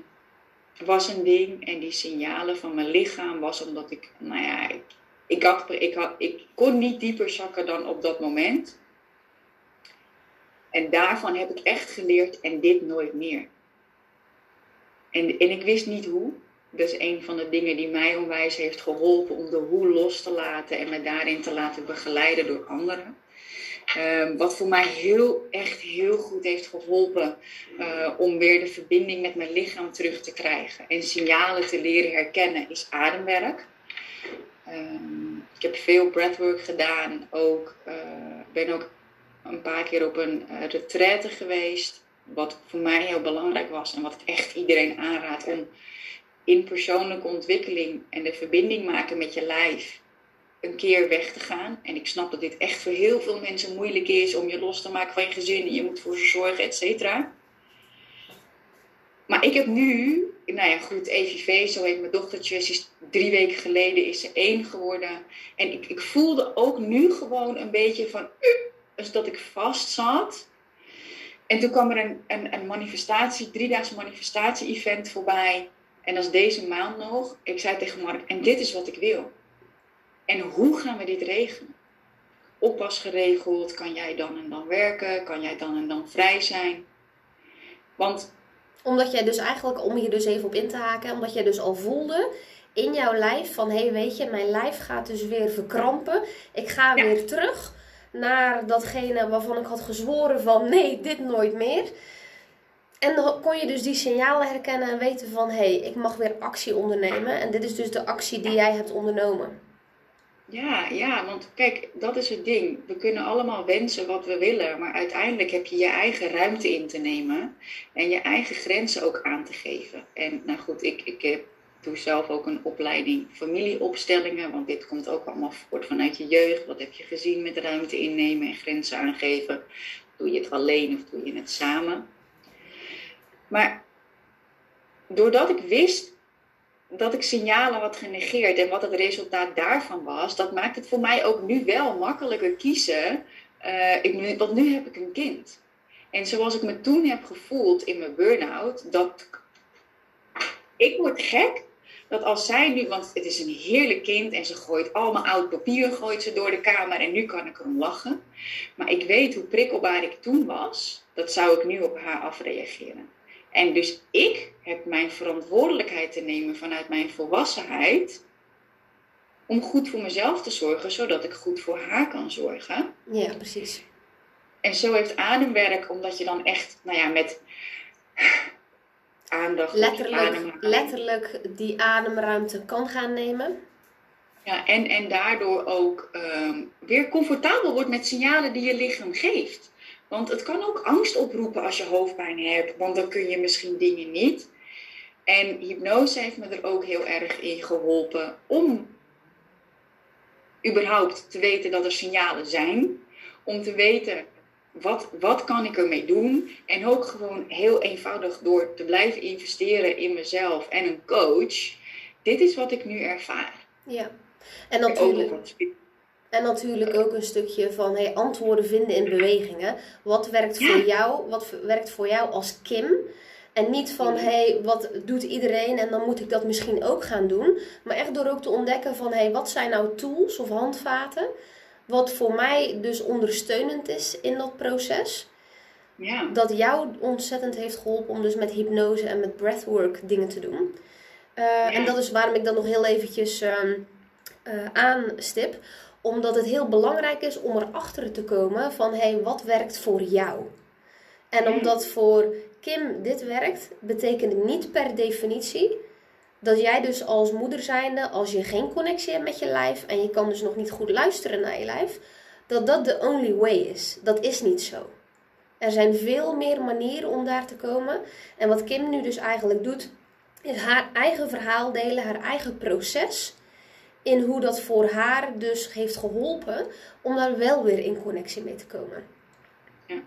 Speaker 2: was een ding. En die signalen van mijn lichaam was omdat ik, nou ja, ik, ik, had, ik, had, ik kon niet dieper zakken dan op dat moment. En daarvan heb ik echt geleerd en dit nooit meer. En, en ik wist niet hoe. Is een van de dingen die mij onwijs heeft geholpen om de hoe los te laten en me daarin te laten begeleiden door anderen. Ehm, wat voor mij heel, echt heel goed heeft geholpen uh, om weer de verbinding met mijn lichaam terug te krijgen en signalen te leren herkennen, is ademwerk. Um, ik heb veel breathwork gedaan, ook, uh, ben ook een paar keer op een uh, retraite geweest, wat voor mij heel belangrijk was en wat echt iedereen aanraad om in persoonlijke ontwikkeling en de verbinding maken met je lijf een keer weg te gaan. En ik snap dat dit echt voor heel veel mensen moeilijk is om je los te maken van je gezin en je moet voor ze zorgen, et cetera. Maar ik heb nu, nou ja goed, EVV, zo heet mijn dochtertje, is drie weken geleden is ze één geworden. En ik, ik voelde ook nu gewoon een beetje van, dus dat ik vast zat. En toen kwam er een, een, een manifestatie, driedaagse manifestatie-event voorbij. En dat is deze maand nog. Ik zei tegen Mark, en dit is wat ik wil. En hoe gaan we dit regelen? Oppas geregeld, kan jij dan en dan werken? Kan jij dan en dan vrij zijn? Want...
Speaker 1: Omdat jij dus eigenlijk, om hier dus even op in te haken, omdat jij dus al voelde in jouw lijf van, hé hey, weet je, mijn lijf gaat dus weer verkrampen. Ik ga ja. weer terug naar datgene waarvan ik had gezworen van, nee, dit nooit meer. En dan kon je dus die signalen herkennen en weten van hé, hey, ik mag weer actie ondernemen. En dit is dus de actie die jij hebt ondernomen.
Speaker 2: Ja, ja, want kijk, dat is het ding. We kunnen allemaal wensen wat we willen, maar uiteindelijk heb je je eigen ruimte in te nemen en je eigen grenzen ook aan te geven. En nou goed, ik, ik heb, doe zelf ook een opleiding familieopstellingen, want dit komt ook allemaal voort vanuit je jeugd. Wat heb je gezien met ruimte innemen en grenzen aangeven? Doe je het alleen of doe je het samen? Maar doordat ik wist dat ik signalen had genegeerd en wat het resultaat daarvan was, dat maakt het voor mij ook nu wel makkelijker kiezen. Uh, ik, want nu heb ik een kind. En zoals ik me toen heb gevoeld in mijn burn-out, dat ik word gek dat als zij nu, want het is een heerlijk kind en ze gooit allemaal oud papier gooit ze door de kamer en nu kan ik erom lachen. Maar ik weet hoe prikkelbaar ik toen was, dat zou ik nu op haar afreageren. En dus ik heb mijn verantwoordelijkheid te nemen vanuit mijn volwassenheid. Om goed voor mezelf te zorgen, zodat ik goed voor haar kan zorgen.
Speaker 1: Ja, precies.
Speaker 2: En zo heeft ademwerk, omdat je dan echt, nou ja, met aandacht.
Speaker 1: Letterlijk, letterlijk die ademruimte kan gaan nemen.
Speaker 2: Ja, en, en daardoor ook um, weer comfortabel wordt met signalen die je lichaam geeft. Want het kan ook angst oproepen als je hoofdpijn hebt, want dan kun je misschien dingen niet. En hypnose heeft me er ook heel erg in geholpen om überhaupt te weten dat er signalen zijn. Om te weten wat, wat kan ik ermee doen. En ook gewoon heel eenvoudig door te blijven investeren in mezelf en een coach. Dit is wat ik nu ervaar.
Speaker 1: Ja, en natuurlijk. En natuurlijk ook een stukje van hey, antwoorden vinden in bewegingen. Wat werkt voor jou? Wat werkt voor jou als Kim? En niet van hey, wat doet iedereen en dan moet ik dat misschien ook gaan doen. Maar echt door ook te ontdekken van hey, wat zijn nou tools of handvaten? Wat voor mij dus ondersteunend is in dat proces.
Speaker 2: Ja.
Speaker 1: Dat jou ontzettend heeft geholpen om dus met hypnose en met breathwork dingen te doen. Uh, ja. En dat is waarom ik dan nog heel eventjes uh, uh, aanstip omdat het heel belangrijk is om erachter te komen van hé, hey, wat werkt voor jou? En omdat voor Kim dit werkt, betekent het niet per definitie dat jij dus als moeder zijnde, als je geen connectie hebt met je lijf en je kan dus nog niet goed luisteren naar je lijf, dat dat de only way is. Dat is niet zo. Er zijn veel meer manieren om daar te komen. En wat Kim nu dus eigenlijk doet, is haar eigen verhaal delen, haar eigen proces in hoe dat voor haar dus heeft geholpen om daar wel weer in connectie mee te komen.
Speaker 2: Ja,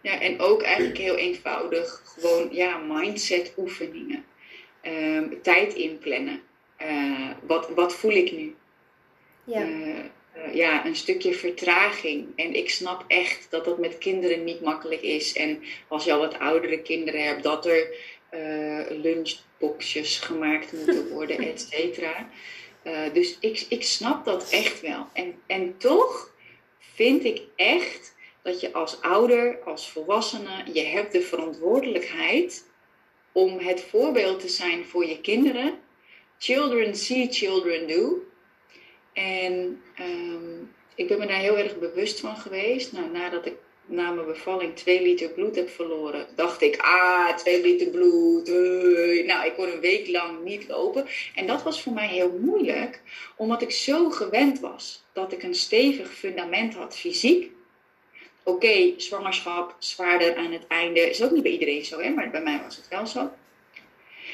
Speaker 2: Ja, en ook eigenlijk heel eenvoudig, gewoon ja, mindset oefeningen. Ehm, tijd inplannen. Uh, wat, wat voel ik nu? Ja. Uh, uh, ja, een stukje vertraging. En ik snap echt dat dat met kinderen niet makkelijk is. En als je al wat oudere kinderen hebt, dat er lunchboxjes gemaakt moeten worden, et cetera. *laughs* dus ik, ik snap dat echt wel. En, en toch vind ik echt dat je als ouder, als volwassene, je hebt de verantwoordelijkheid om het voorbeeld te zijn voor je kinderen. Children see, children do. En um, ik ben me daar heel erg bewust van geweest. Nou, nadat ik na mijn bevalling twee liter bloed heb verloren, dacht ik, ah, twee liter bloed. Nou, ik kon een week lang niet lopen. En dat was voor mij heel moeilijk, omdat ik zo gewend was dat ik een stevig fundament had fysiek oké, zwangerschap, zwaarder aan het einde. Is ook niet bij iedereen zo, hè? maar bij mij was het wel zo.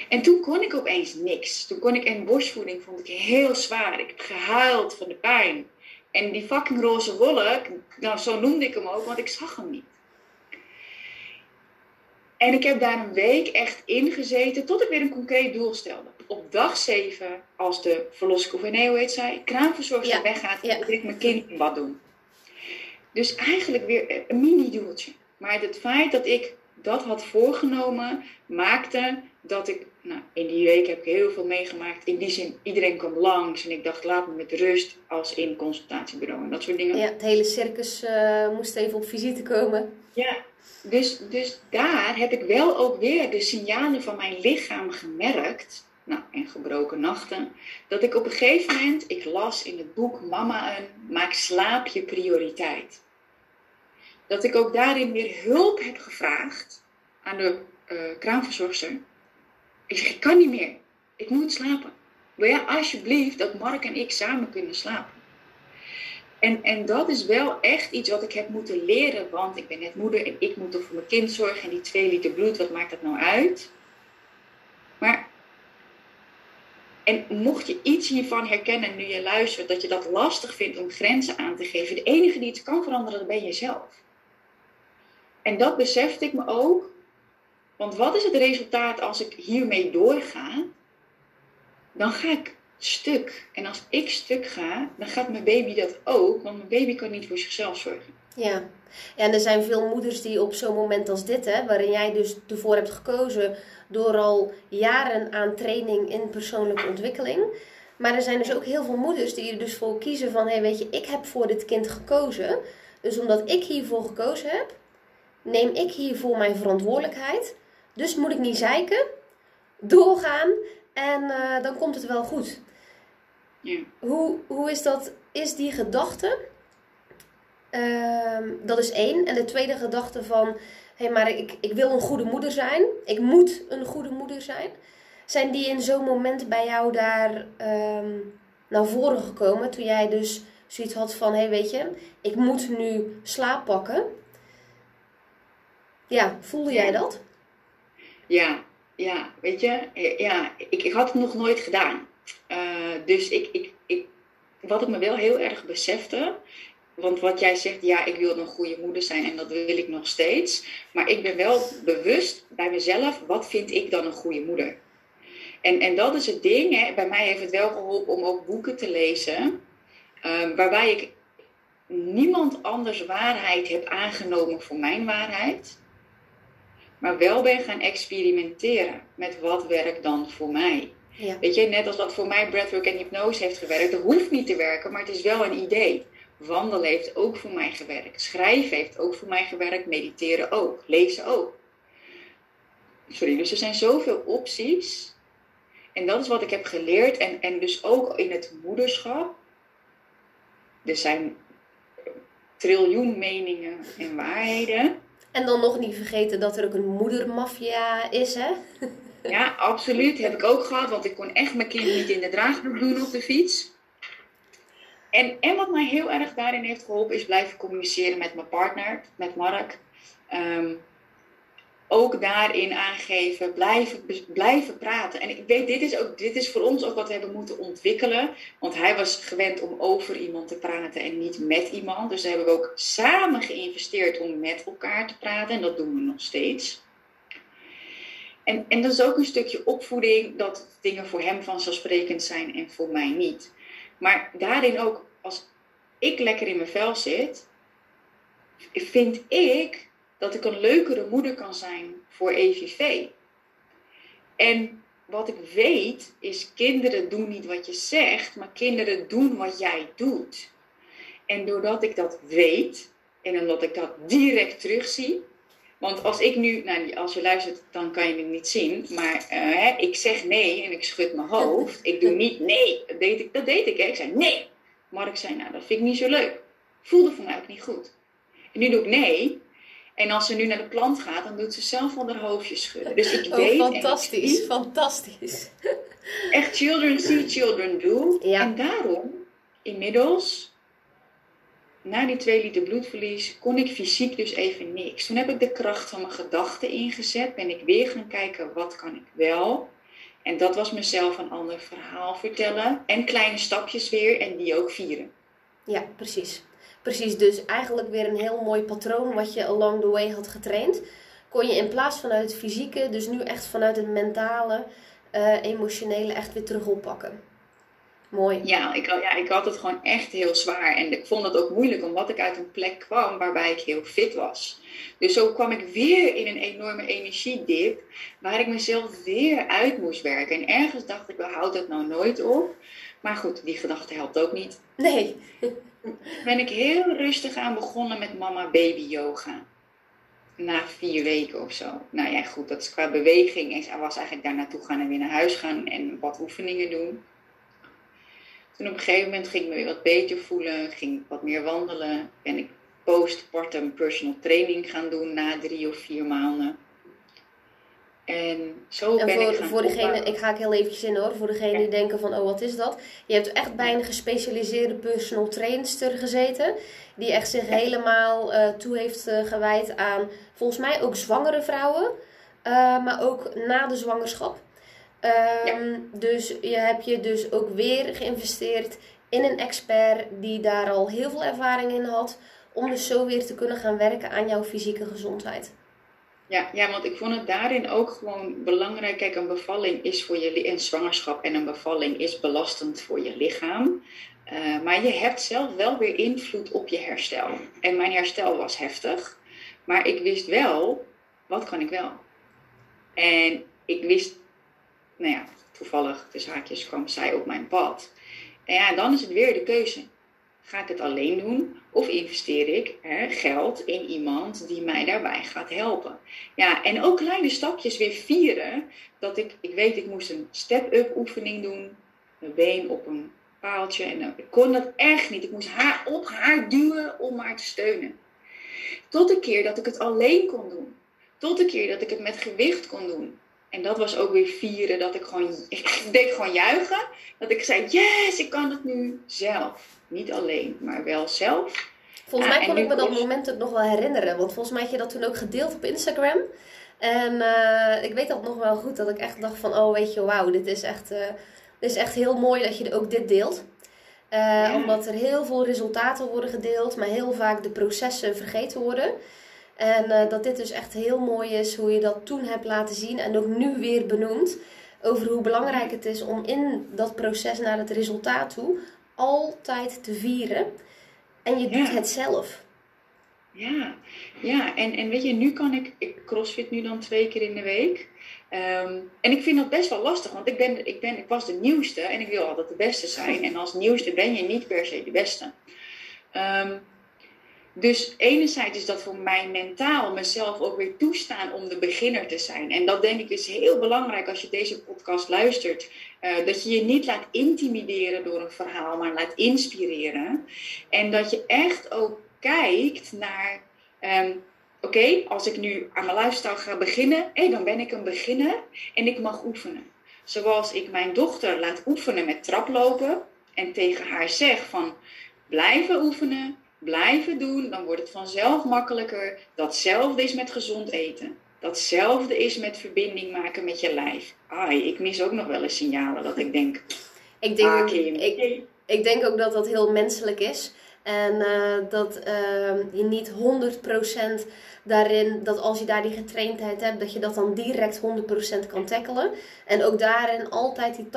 Speaker 2: En toen kon ik opeens niks. Toen kon ik een borstvoeding, vond ik heel zwaar. Ik heb gehuild van de pijn. En die fucking roze wolk, nou zo noemde ik hem ook, want ik zag hem niet. En ik heb daar een week echt ingezeten tot ik weer een concreet doel stelde. Op dag 7, als de verlossing, of nee, hoe heet zij, kraamverzorgster weggaat, ja. wil ik mijn kind wat doen. Dus eigenlijk weer een mini-doeltje. Maar het feit dat ik dat had voorgenomen, maakte dat ik, nou, in die week heb ik heel veel meegemaakt. In die zin, iedereen kwam langs en ik dacht, laat me met rust als in consultatiebureau en dat soort dingen.
Speaker 1: Ja, het hele circus uh, moest even op visite komen.
Speaker 2: Ja, dus, dus daar heb ik wel ook weer de signalen van mijn lichaam gemerkt. Nou, en gebroken nachten. Dat ik op een gegeven moment, ik las in het boek Mama een, maak slaap je prioriteit dat ik ook daarin weer hulp heb gevraagd aan de uh, kraamverzorgster. Ik zeg, ik kan niet meer. Ik moet slapen. Wil jij alsjeblieft dat Mark en ik samen kunnen slapen? En, en dat is wel echt iets wat ik heb moeten leren, want ik ben net moeder en ik moet toch voor mijn kind zorgen. En die twee liter bloed, wat maakt dat nou uit? Maar, en mocht je iets hiervan herkennen nu je luistert, dat je dat lastig vindt om grenzen aan te geven, de enige die het kan veranderen, dat ben jezelf. En dat besefte ik me ook. Want wat is het resultaat als ik hiermee doorga? Dan ga ik stuk. En als ik stuk ga, dan gaat mijn baby dat ook. Want mijn baby kan niet voor zichzelf zorgen.
Speaker 1: Ja, en er zijn veel moeders die op zo'n moment als dit, hè, waarin jij dus ervoor hebt gekozen door al jaren aan training in persoonlijke ontwikkeling. Maar er zijn dus ook heel veel moeders die er dus voor kiezen van, hé hey, weet je, ik heb voor dit kind gekozen. Dus omdat ik hiervoor gekozen heb, neem ik hiervoor mijn verantwoordelijkheid. Dus moet ik niet zeiken, doorgaan en uh, dan komt het wel goed. Ja. Hoe, hoe is dat? Is die gedachte? Uh, dat is één. En de tweede gedachte van, hé, hey, maar ik, ik wil een goede moeder zijn. Ik moet een goede moeder zijn. Zijn die in zo'n moment bij jou daar uh, naar voren gekomen? Toen jij dus zoiets had van, hé, hey, weet je, ik moet nu slaap pakken. Ja, voelde jij dat?
Speaker 2: Ja, ja, weet je, ja, ik, ik had het nog nooit gedaan. Uh, dus ik, ik, ik, wat ik me wel heel erg besefte, want wat jij zegt, ja, ik wil een goede moeder zijn en dat wil ik nog steeds. Maar ik ben wel bewust bij mezelf, wat vind ik dan een goede moeder? En, en dat is het ding, hè. bij mij heeft het wel geholpen om ook boeken te lezen, uh, waarbij ik niemand anders waarheid heb aangenomen voor mijn waarheid maar wel ben gaan experimenteren met wat werkt dan voor mij. Ja. Weet je, net als dat voor mij breathwork en hypnose heeft gewerkt, dat hoeft niet te werken, maar het is wel een idee. Wandelen heeft ook voor mij gewerkt. Schrijven heeft ook voor mij gewerkt. Mediteren ook. Lezen ook. Sorry, dus er zijn zoveel opties. En dat is wat ik heb geleerd. En, en dus ook in het moederschap. Er zijn triljoen meningen en waarheden.
Speaker 1: En dan nog niet vergeten dat er ook een moedermafia is, hè? *laughs*
Speaker 2: Ja, absoluut. Heb ik ook gehad, want ik kon echt mijn kind niet in de draagdoek doen op de fiets. En, en wat mij heel erg daarin heeft geholpen, is blijven communiceren met mijn partner, met Mark. Ehm, ook daarin aangeven, blijven, blijven praten. En ik weet, dit is, ook, dit is voor ons ook wat we hebben moeten ontwikkelen. Want hij was gewend om over iemand te praten en niet met iemand. Dus daar hebben we ook samen geïnvesteerd om met elkaar te praten. En dat doen we nog steeds. En, en dat is ook een stukje opvoeding, dat dingen voor hem vanzelfsprekend zijn en voor mij niet. Maar daarin ook, als ik lekker in mijn vel zit, vind ik dat ik een leukere moeder kan zijn voor EVV. En wat ik weet is, kinderen doen niet wat je zegt, maar kinderen doen wat jij doet. En doordat ik dat weet en omdat ik dat direct terugzie, want als ik nu, nou, als je luistert, dan kan je het niet zien. Maar uh, ik zeg nee en ik schud mijn hoofd. Ik doe niet nee. Dat deed ik. Dat deed ik. Hè. Ik zei nee. Mark zei, nou, dat vind ik niet zo leuk. Voelde voor mij ook niet goed. En nu doe ik nee. En als ze nu naar de plant gaat, dan doet ze zelf van haar hoofdje schudden. Dus ik
Speaker 1: oh,
Speaker 2: weet.
Speaker 1: Fantastisch, fantastisch.
Speaker 2: Echt children see, children do. Ja. En daarom, inmiddels, na die twee liter bloedverlies kon ik fysiek dus even niks. Toen heb ik de kracht van mijn gedachten ingezet. Ben ik weer gaan kijken, wat kan ik wel? En dat was mezelf een ander verhaal vertellen. En kleine stapjes weer en die ook vieren.
Speaker 1: Ja, precies. Precies, dus eigenlijk weer een heel mooi patroon wat je along the way had getraind. Kon je in plaats vanuit het fysieke, dus nu echt vanuit het mentale, uh, emotionele echt weer terug oppakken. Mooi.
Speaker 2: Ja ik, ja, ik had het gewoon echt heel zwaar. En ik vond het ook moeilijk omdat ik uit een plek kwam waarbij ik heel fit was. Dus zo kwam ik weer in een enorme energiedip waar ik mezelf weer uit moest werken. En ergens dacht ik, we houden het nou nooit op. Maar goed, die gedachte helpt ook niet.
Speaker 1: Nee.
Speaker 2: ben ik heel rustig aan begonnen met mama baby yoga. Na vier weken of zo. Nou ja, goed, dat is qua beweging. En was eigenlijk daar naartoe gaan en weer naar huis gaan en wat oefeningen doen. Toen op een gegeven moment ging ik me weer wat beter voelen, ging ik wat meer wandelen. Ben ik postpartum personal training gaan doen na drie of vier maanden. En zo ben
Speaker 1: voor,
Speaker 2: ik
Speaker 1: voor degene, ik ga ik heel eventjes in hoor, voor degene die denken van, oh wat is dat? Je hebt echt bij een gespecialiseerde personal trainster gezeten, die echt zich helemaal uh, toe heeft uh, gewijd aan, volgens mij ook zwangere vrouwen, uh, maar ook na de zwangerschap. Um, Dus je hebt je dus ook weer geïnvesteerd in een expert die daar al heel veel ervaring in had. Om dus zo weer te kunnen gaan werken aan jouw fysieke gezondheid.
Speaker 2: Ja, ja, want ik vond het daarin ook gewoon belangrijk. Kijk, een bevalling is voor je een zwangerschap en een bevalling is belastend voor je lichaam. Uh, maar je hebt zelf wel weer invloed op je herstel. En mijn herstel was heftig. Maar ik wist wel, wat kan ik wel? En ik wist nou ja, toevallig de haakjes kwam zij op mijn pad. En ja, dan is het weer de keuze. Ga ik het alleen doen of investeer ik hè, geld in iemand die mij daarbij gaat helpen? Ja, en ook kleine stapjes weer vieren. Dat ik, ik weet, ik moest een step-up oefening doen. Mijn been op een paaltje. En ik kon dat echt niet. Ik moest haar op haar duwen om haar te steunen. Tot een keer dat ik het alleen kon doen. Tot een keer dat ik het met gewicht kon doen. En dat was ook weer vieren, dat ik gewoon, *laughs* ik deed gewoon juichen. Dat ik zei, yes, ik kan het nu zelf. Niet alleen, maar wel zelf.
Speaker 1: Volgens mij kon ik me dat moment ook nog wel herinneren. Want volgens mij had je dat toen ook gedeeld op Instagram. En uh, ik weet dat nog wel goed, dat ik echt dacht van, oh weet je, wauw, dit is echt, uh, dit is echt heel mooi dat je ook dit deelt. Uh, ja. Omdat er heel veel resultaten worden gedeeld, maar heel vaak de processen vergeten worden. En dat dit dus echt heel mooi is hoe je dat toen hebt laten zien en ook nu weer benoemd. Over hoe belangrijk het is om in dat proces naar het resultaat toe altijd te vieren. En je doet het zelf.
Speaker 2: Ja, ja. En, en weet je, nu kan ik, ik crossfit nu dan twee keer in de week. Um, en ik vind dat best wel lastig, want ik, ben, ik, ben, ik was de nieuwste en ik wil altijd de beste zijn. *laughs* En als nieuwste ben je niet per se de beste. Um, dus enerzijds is dat voor mij mentaal mezelf ook weer toestaan om de beginner te zijn. En dat denk ik is heel belangrijk als je deze podcast luistert. Uh, dat je je niet laat intimideren door een verhaal, maar laat inspireren. En dat je echt ook kijkt naar, um, oké, als ik nu aan mijn lifestyle ga beginnen, hey, dan ben ik een beginner en ik mag oefenen. Zoals ik mijn dochter laat oefenen met traplopen en tegen haar zeg van blijven oefenen blijven doen, dan wordt het vanzelf makkelijker. Datzelfde is met gezond eten. Datzelfde is met verbinding maken met je lijf. Ai, ik mis ook nog wel eens signalen dat ik denk.
Speaker 1: Ik denk, ah, ik, ik denk ook dat dat heel menselijk is. En uh, dat uh, je niet 100% daarin, dat als je daar die getraindheid hebt, dat je dat dan direct 100% kan tackelen. En ook daarin altijd die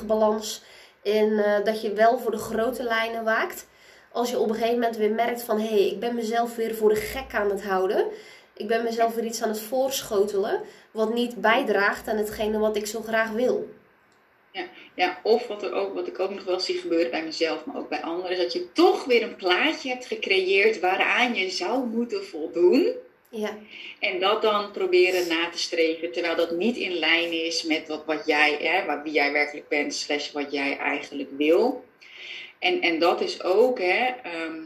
Speaker 1: 80-20 balans in uh, dat je wel voor de grote lijnen waakt. Als je op een gegeven moment weer merkt van hé, hey, ik ben mezelf weer voor de gek aan het houden. Ik ben mezelf weer iets aan het voorschotelen, wat niet bijdraagt aan hetgene wat ik zo graag wil.
Speaker 2: Ja, ja, of wat, er ook, wat ik ook nog wel zie gebeuren bij mezelf, maar ook bij anderen, is dat je toch weer een plaatje hebt gecreëerd waaraan je zou moeten voldoen. Ja. En dat dan proberen na te streven, terwijl dat niet in lijn is met wat, wat jij, hè, wat, wie jij werkelijk bent, slash wat jij eigenlijk wil. En, en dat is ook, hè, ehm,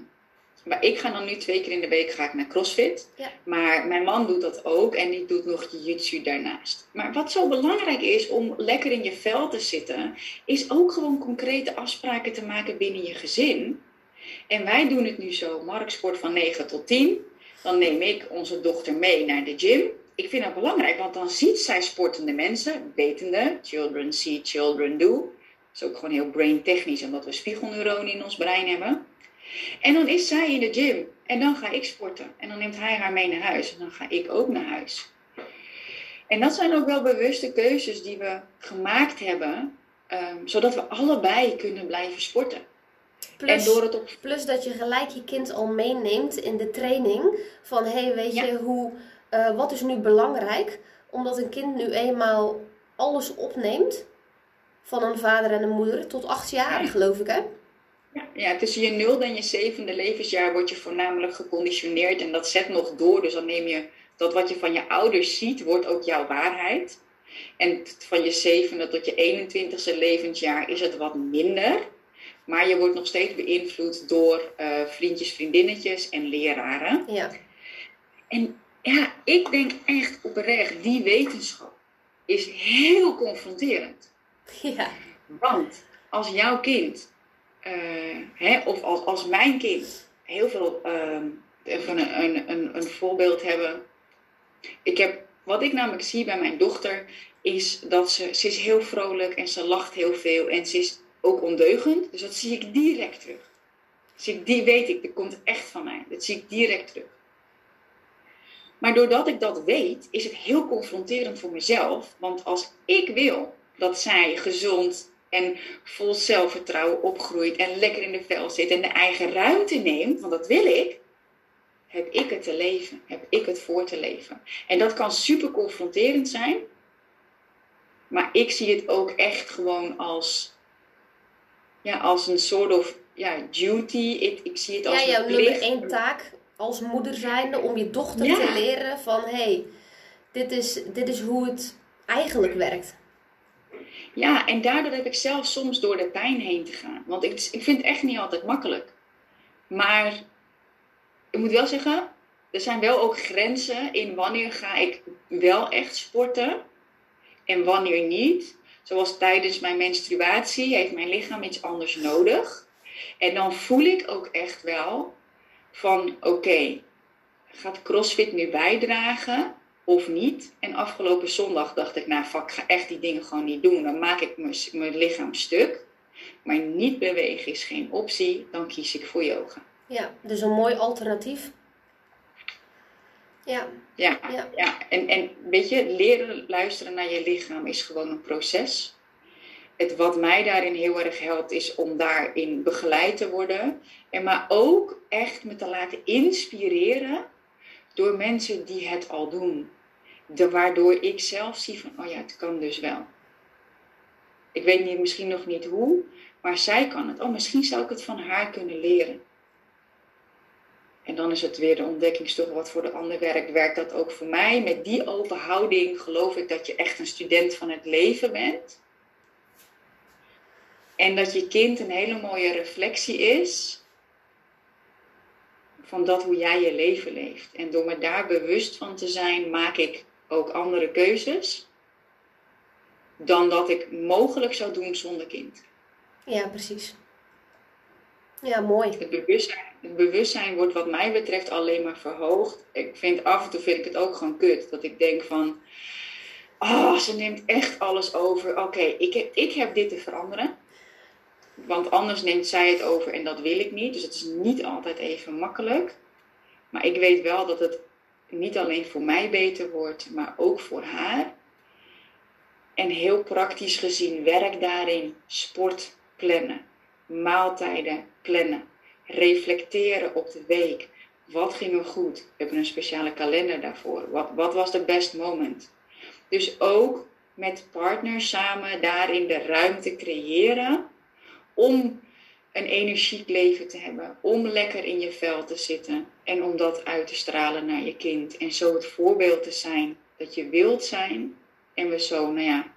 Speaker 2: maar ik ga dan nu twee keer in de week ga ik naar CrossFit. Ja. Maar mijn man doet dat ook en die doet nog jiu-jitsu daarnaast. Maar wat zo belangrijk is om lekker in je vel te zitten, is ook gewoon concrete afspraken te maken binnen je gezin. En wij doen het nu zo, Mark sport van 9 tot 10. Dan neem ik onze dochter mee naar de gym. Ik vind dat belangrijk, want dan ziet zij sportende mensen, wetende, children see, children do. Is ook gewoon heel brain technisch, omdat we spiegelneuronen in ons brein hebben. En dan is zij in de gym. En dan ga ik sporten. En dan neemt hij haar mee naar huis. En dan ga ik ook naar huis. En dat zijn ook wel bewuste keuzes die we gemaakt hebben. Um, zodat we allebei kunnen blijven sporten.
Speaker 1: Plus, en door het op... plus dat je gelijk je kind al meeneemt in de training. Van hé, hey, weet je, hoe, uh, wat is nu belangrijk? Omdat een kind nu eenmaal alles opneemt. Van een vader en een moeder tot acht jaar, geloof ik hè?
Speaker 2: Ja, tussen je nulde en je zevende levensjaar word je voornamelijk geconditioneerd en dat zet nog door. Dus dan neem je dat wat je van je ouders ziet, wordt ook jouw waarheid. En van je zevende tot je 21ste levensjaar is het wat minder. Maar je wordt nog steeds beïnvloed door uh, vriendjes, vriendinnetjes en leraren. Ja. En ja, ik denk echt oprecht, die wetenschap is heel confronterend. *laughs* Ja. Want als jouw kind uh, hè, of als, als mijn kind heel veel, uh, een, een, een, een voorbeeld hebben. Ik heb, wat ik namelijk zie bij mijn dochter, is dat ze, ze is heel vrolijk en ze lacht heel veel en ze is ook ondeugend. Dus dat zie ik direct terug. Dus die weet ik, dat komt echt van mij. Dat zie ik direct terug. Maar doordat ik dat weet, is het heel confronterend voor mezelf. Want als ik wil dat zij gezond en vol zelfvertrouwen opgroeit en lekker in de vel zit en de eigen ruimte neemt, want dat wil ik, heb ik het te leven, heb ik het voor te leven. En dat kan super confronterend zijn, maar ik zie het ook echt gewoon als, ja, als een soort of ja, duty. Ik, ik zie het als
Speaker 1: ja, jouw nummer één taak als moeder zijnde om je dochter te leren van hé, hey, dit, is, dit is hoe het eigenlijk werkt.
Speaker 2: Ja, en daardoor heb ik zelf soms door de pijn heen te gaan. Want ik, ik vind het echt niet altijd makkelijk. Maar ik moet wel zeggen, er zijn wel ook grenzen in wanneer ga ik wel echt sporten en wanneer niet. Zoals tijdens mijn menstruatie heeft mijn lichaam iets anders nodig. En dan voel ik ook echt wel van oké, gaat CrossFit nu bijdragen of niet. En afgelopen zondag dacht ik, nou fuck, ik ga echt die dingen gewoon niet doen. Dan maak ik mijn lichaam stuk. Maar niet bewegen is geen optie, dan kies ik voor yoga.
Speaker 1: Ja, dus een mooi alternatief.
Speaker 2: Ja. Ja, ja. ja. En, en weet je, leren luisteren naar je lichaam is gewoon een proces. Het wat mij daarin heel erg helpt, is om daarin begeleid te worden. En maar ook echt me te laten inspireren door mensen die het al doen de, waardoor ik zelf zie van, oh ja, het kan dus wel. Ik weet niet, misschien nog niet hoe, maar zij kan het. Oh, misschien zou ik het van haar kunnen leren. En dan is het weer de ontdekkingstocht wat voor de ander werkt. Werkt dat ook voor mij? Met die open houding geloof ik dat je echt een student van het leven bent. En dat je kind een hele mooie reflectie is van dat hoe jij je leven leeft. En door me daar bewust van te zijn, maak ik ook andere keuzes dan dat ik mogelijk zou doen zonder kind.
Speaker 1: Ja, precies. Ja, mooi.
Speaker 2: Het bewustzijn, Het bewustzijn wordt wat mij betreft alleen maar verhoogd. Ik vind af en toe vind ik het ook gewoon kut. Dat ik denk van, oh, ze neemt echt alles over. Oké, ik, heb, ik heb dit te veranderen. Want anders neemt zij het over en dat wil ik niet. Dus het is niet altijd even makkelijk. Maar ik weet wel dat het niet alleen voor mij beter wordt, maar ook voor haar. En heel praktisch gezien werk daarin sport plannen, maaltijden plannen, reflecteren op de week. Wat ging er goed? We hebben een speciale kalender daarvoor. Wat, wat was de best moment? Dus ook met partners samen daarin de ruimte creëren om een energiek leven te hebben, om lekker in je vel te zitten en om dat uit te stralen naar je kind. En zo het voorbeeld te zijn dat je wilt zijn en we zo, nou ja,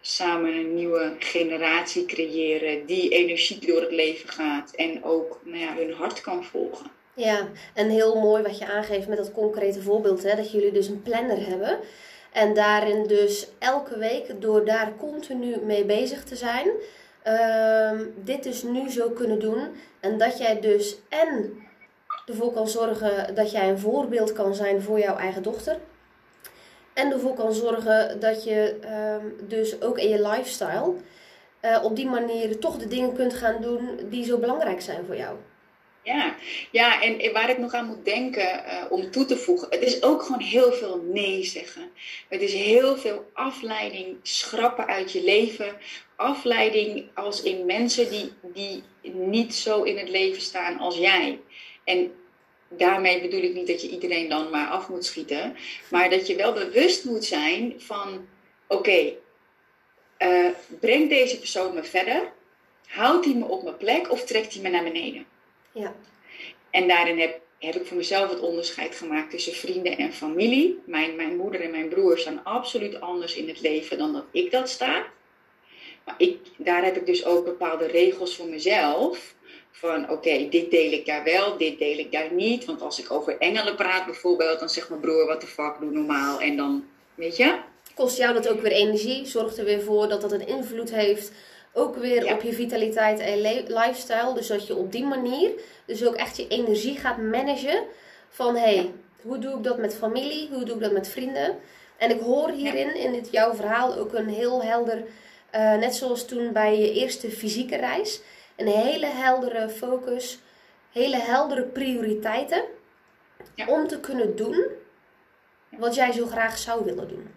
Speaker 2: samen een nieuwe generatie creëren die energiek door het leven gaat en ook nou ja, hun hart kan volgen.
Speaker 1: Ja, en heel mooi wat je aangeeft met dat concrete voorbeeld, hè, dat jullie dus een planner hebben. En daarin dus elke week, door daar continu mee bezig te zijn, uh, dit dus nu zo kunnen doen. En dat jij dus en ervoor kan zorgen dat jij een voorbeeld kan zijn voor jouw eigen dochter. En ervoor kan zorgen dat je uh, dus ook in je lifestyle uh, op die manier toch de dingen kunt gaan doen die zo belangrijk zijn voor jou.
Speaker 2: Ja, ja en waar ik nog aan moet denken uh, om toe te voegen, het is ook gewoon heel veel nee zeggen. Het is heel veel afleiding schrappen uit je leven. Afleiding als in mensen die, die niet zo in het leven staan als jij. En daarmee bedoel ik niet dat je iedereen dan maar af moet schieten, maar dat je wel bewust moet zijn van: oké, okay, uh, brengt deze persoon me verder? Houdt hij me op mijn plek of trekt hij me naar beneden?
Speaker 1: Ja.
Speaker 2: En daarin heb, heb ik voor mezelf het onderscheid gemaakt tussen vrienden en familie. Mijn, mijn moeder en mijn broer staan absoluut anders in het leven dan dat ik dat sta. Maar ik, daar heb ik dus ook bepaalde regels voor mezelf. Van oké, dit deel ik daar wel, dit deel ik daar niet. Want als ik over engelen praat bijvoorbeeld, dan zegt mijn broer, wat de fuck, doe normaal. En dan, weet je?
Speaker 1: Kost jou dat ook weer energie? Zorgt er weer voor dat dat een invloed heeft ook weer op je vitaliteit en lifestyle. Dus dat je op die manier dus ook echt je energie gaat managen. Van hé, hey, hoe doe ik dat met familie? Hoe doe ik dat met vrienden? En ik hoor hierin, in dit, jouw verhaal, ook een heel helder, uh, net zoals toen bij je eerste fysieke reis, een hele heldere focus, hele heldere prioriteiten. Ja. Om te kunnen doen wat jij zo graag zou willen doen.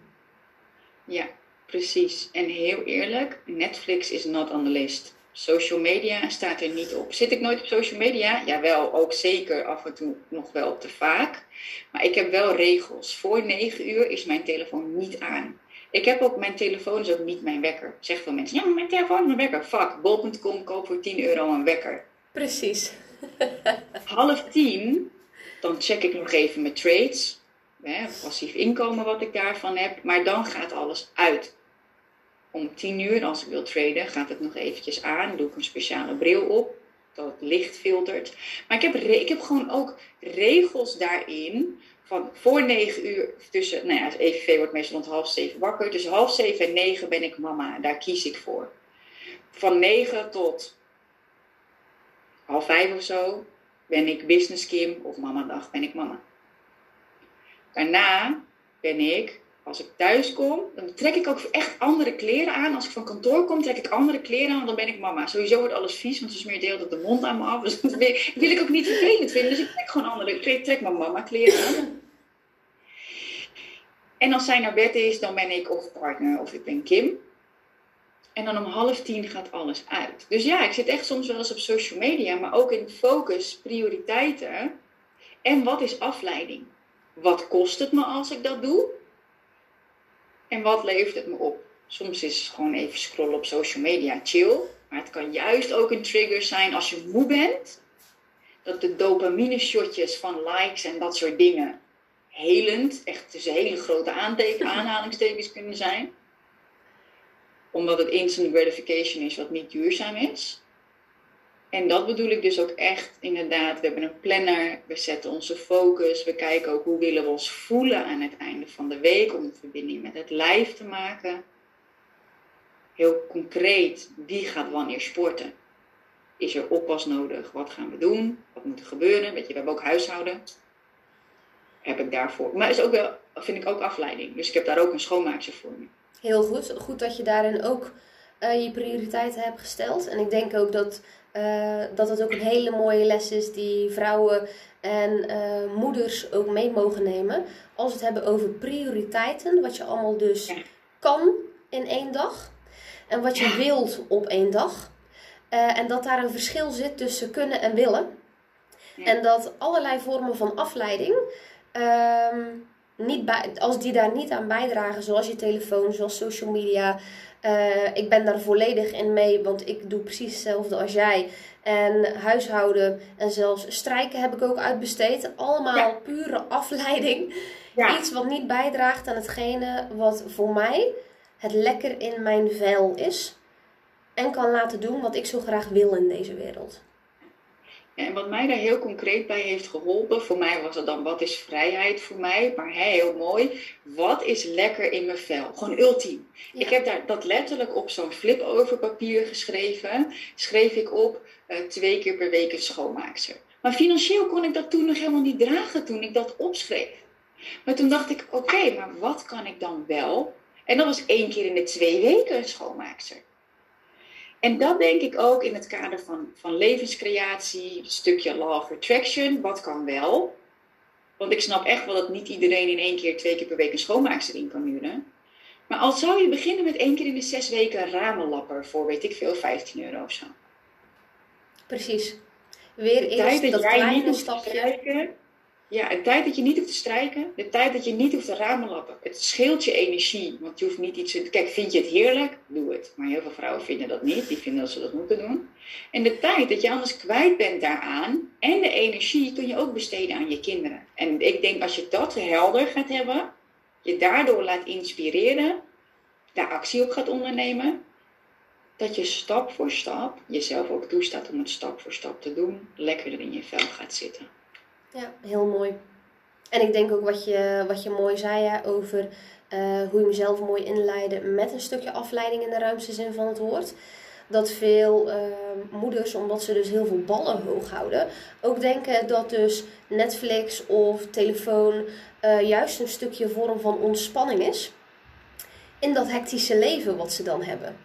Speaker 2: Ja, Precies. En heel eerlijk, Netflix is not on the list. Social media staat er niet op. Zit ik nooit op social media? Jawel, ook zeker af en toe nog wel te vaak. Maar ik heb wel regels. Voor 9 uur is mijn telefoon niet aan. Ik heb ook, mijn telefoon is ook niet mijn wekker. Zeg veel mensen, ja, mijn telefoon is mijn wekker. Fuck, bol.com, koop voor 10 euro een wekker.
Speaker 1: Precies. *laughs*
Speaker 2: Half tien, dan check ik nog even mijn trades. Hè, passief inkomen wat ik daarvan heb. Maar dan gaat alles uit om 10 uur, als ik wil traden, gaat het nog eventjes aan. Doe ik een speciale bril op, dat het licht filtert. Maar ik heb, ik heb gewoon ook regels daarin. Van voor 9 uur, tussen, nou ja, EVV wordt meestal rond half 7 wakker. Tussen half 7 en 9 ben ik mama, daar kies ik voor. Van 9 tot half 5 of zo ben ik business Kim of mama dag ben ik mama. Daarna ben ik als ik thuis kom, dan trek ik ook echt andere kleren aan. Als ik van kantoor kom, trek ik andere kleren aan, want dan ben ik mama. Sowieso wordt alles vies, want ze smeert deel de mond aan me af. Dus *laughs* dat wil ik ook niet vervelend vinden. Dus ik trek gewoon andere kleren. trek mijn mama kleren aan. En als zij naar bed is, dan ben ik of partner of ik ben Kim. En dan om half tien gaat alles uit. Dus ja, ik zit echt soms wel eens op social media, maar ook in focus, prioriteiten. En wat is afleiding? Wat kost het me als ik dat doe? En wat levert het me op? Soms is het gewoon even scrollen op social media chill. Maar het kan juist ook een trigger zijn als je moe bent. Dat de dopamine shotjes van likes en dat soort dingen helend, echt tussen hele grote *laughs* aanhalingstekens kunnen zijn. Omdat het instant gratification is wat niet duurzaam is. En dat bedoel ik dus ook echt inderdaad. We hebben een planner, we zetten onze focus, we kijken ook hoe willen we ons voelen aan het einde van de week om een verbinding met het lijf te maken. Heel concreet, wie gaat wanneer sporten? Is er oppas nodig? Wat gaan we doen? Wat moet er gebeuren? Weet je, we hebben ook huishouden. Heb ik daarvoor. Maar is ook wel, vind ik ook afleiding. Dus ik heb daar ook een schoonmaakster voor me.
Speaker 1: Heel goed. Goed dat je daarin ook uh, je prioriteiten hebt gesteld. En ik denk ook dat, uh, dat het ook een hele mooie les is die vrouwen en uh, moeders ook mee mogen nemen. Als we het hebben over prioriteiten, wat je allemaal dus ja. kan in één dag. En wat je ja. wilt op één dag. en dat daar een verschil zit tussen kunnen en willen. Ja. En dat allerlei vormen van afleiding um, niet bij, als die daar niet aan bijdragen, zoals je telefoon, zoals social media. Uh, ik ben daar volledig in mee, want ik doe precies hetzelfde als jij. En huishouden en zelfs strijken heb ik ook uitbesteed. Allemaal ja. pure afleiding. Ja. Iets wat niet bijdraagt aan hetgene wat voor mij het lekker in mijn vel is. En kan laten doen wat ik zo graag wil in deze wereld.
Speaker 2: En wat mij daar heel concreet bij heeft geholpen, voor mij was het dan wat is vrijheid voor mij, maar heel mooi, wat is lekker in mijn vel? Gewoon ultiem. Ja. Ik heb daar dat letterlijk op zo'n flip over papier geschreven. Schreef ik op uh, twee keer per week een schoonmaakster. Maar financieel kon ik dat toen nog helemaal niet dragen toen ik dat opschreef. Maar toen dacht ik, oké, okay, maar wat kan ik dan wel? En dat was één keer in de twee weken een schoonmaakster. En dat denk ik ook in het kader van, van levenscreatie, een stukje law of attraction. Wat kan wel? Want ik snap echt wel dat niet iedereen in één keer, twee keer per week een schoonmaakster in kan huren. Maar al zou je beginnen met één keer in de zes weken een ramenlapper voor, weet ik veel, 15 euro of zo.
Speaker 1: Precies. Weer eerst dat kleine stapje.
Speaker 2: Ja, de tijd dat je niet hoeft te strijken, de tijd dat je niet hoeft te ramenlappen. Het scheelt je energie, want je hoeft niet iets te... Kijk, vind je het heerlijk? Doe het. Maar heel veel vrouwen vinden dat niet, die vinden dat ze dat moeten doen. En de tijd dat je anders kwijt bent daaraan en de energie kun je ook besteden aan je kinderen. En ik denk als je dat helder gaat hebben, je daardoor laat inspireren, daar actie op gaat ondernemen, dat je stap voor stap jezelf ook toestaat om het stap voor stap te doen, lekkerder in je vel gaat zitten.
Speaker 1: Ja, heel mooi. En ik denk ook wat je, wat je mooi zei ja, over uh, hoe je mezelf mooi inleidde met een stukje afleiding in de ruimste zin van het woord. Dat veel uh, moeders, omdat ze dus heel veel ballen hoog houden, ook denken dat dus Netflix of telefoon uh, juist een stukje vorm van ontspanning is. In dat hectische leven wat ze dan hebben.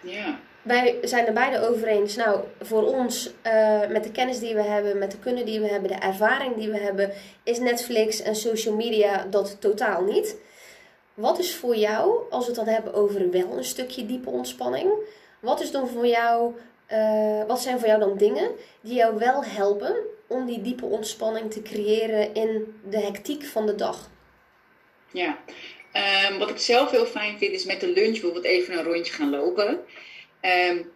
Speaker 2: Ja
Speaker 1: wij zijn er beide over eens. Nou, voor ons, uh, met de kennis die we hebben, met de kunnen die we hebben, de ervaring die we hebben, is Netflix en social media dat totaal niet. Wat is voor jou, als we het dan hebben over wel een stukje diepe ontspanning, wat is dan voor jou, uh, wat zijn voor jou dan dingen die jou wel helpen om die diepe ontspanning te creëren in de hectiek van de dag?
Speaker 2: Ja, um, wat ik zelf heel fijn vind is met de lunch bijvoorbeeld even een rondje gaan lopen. Um,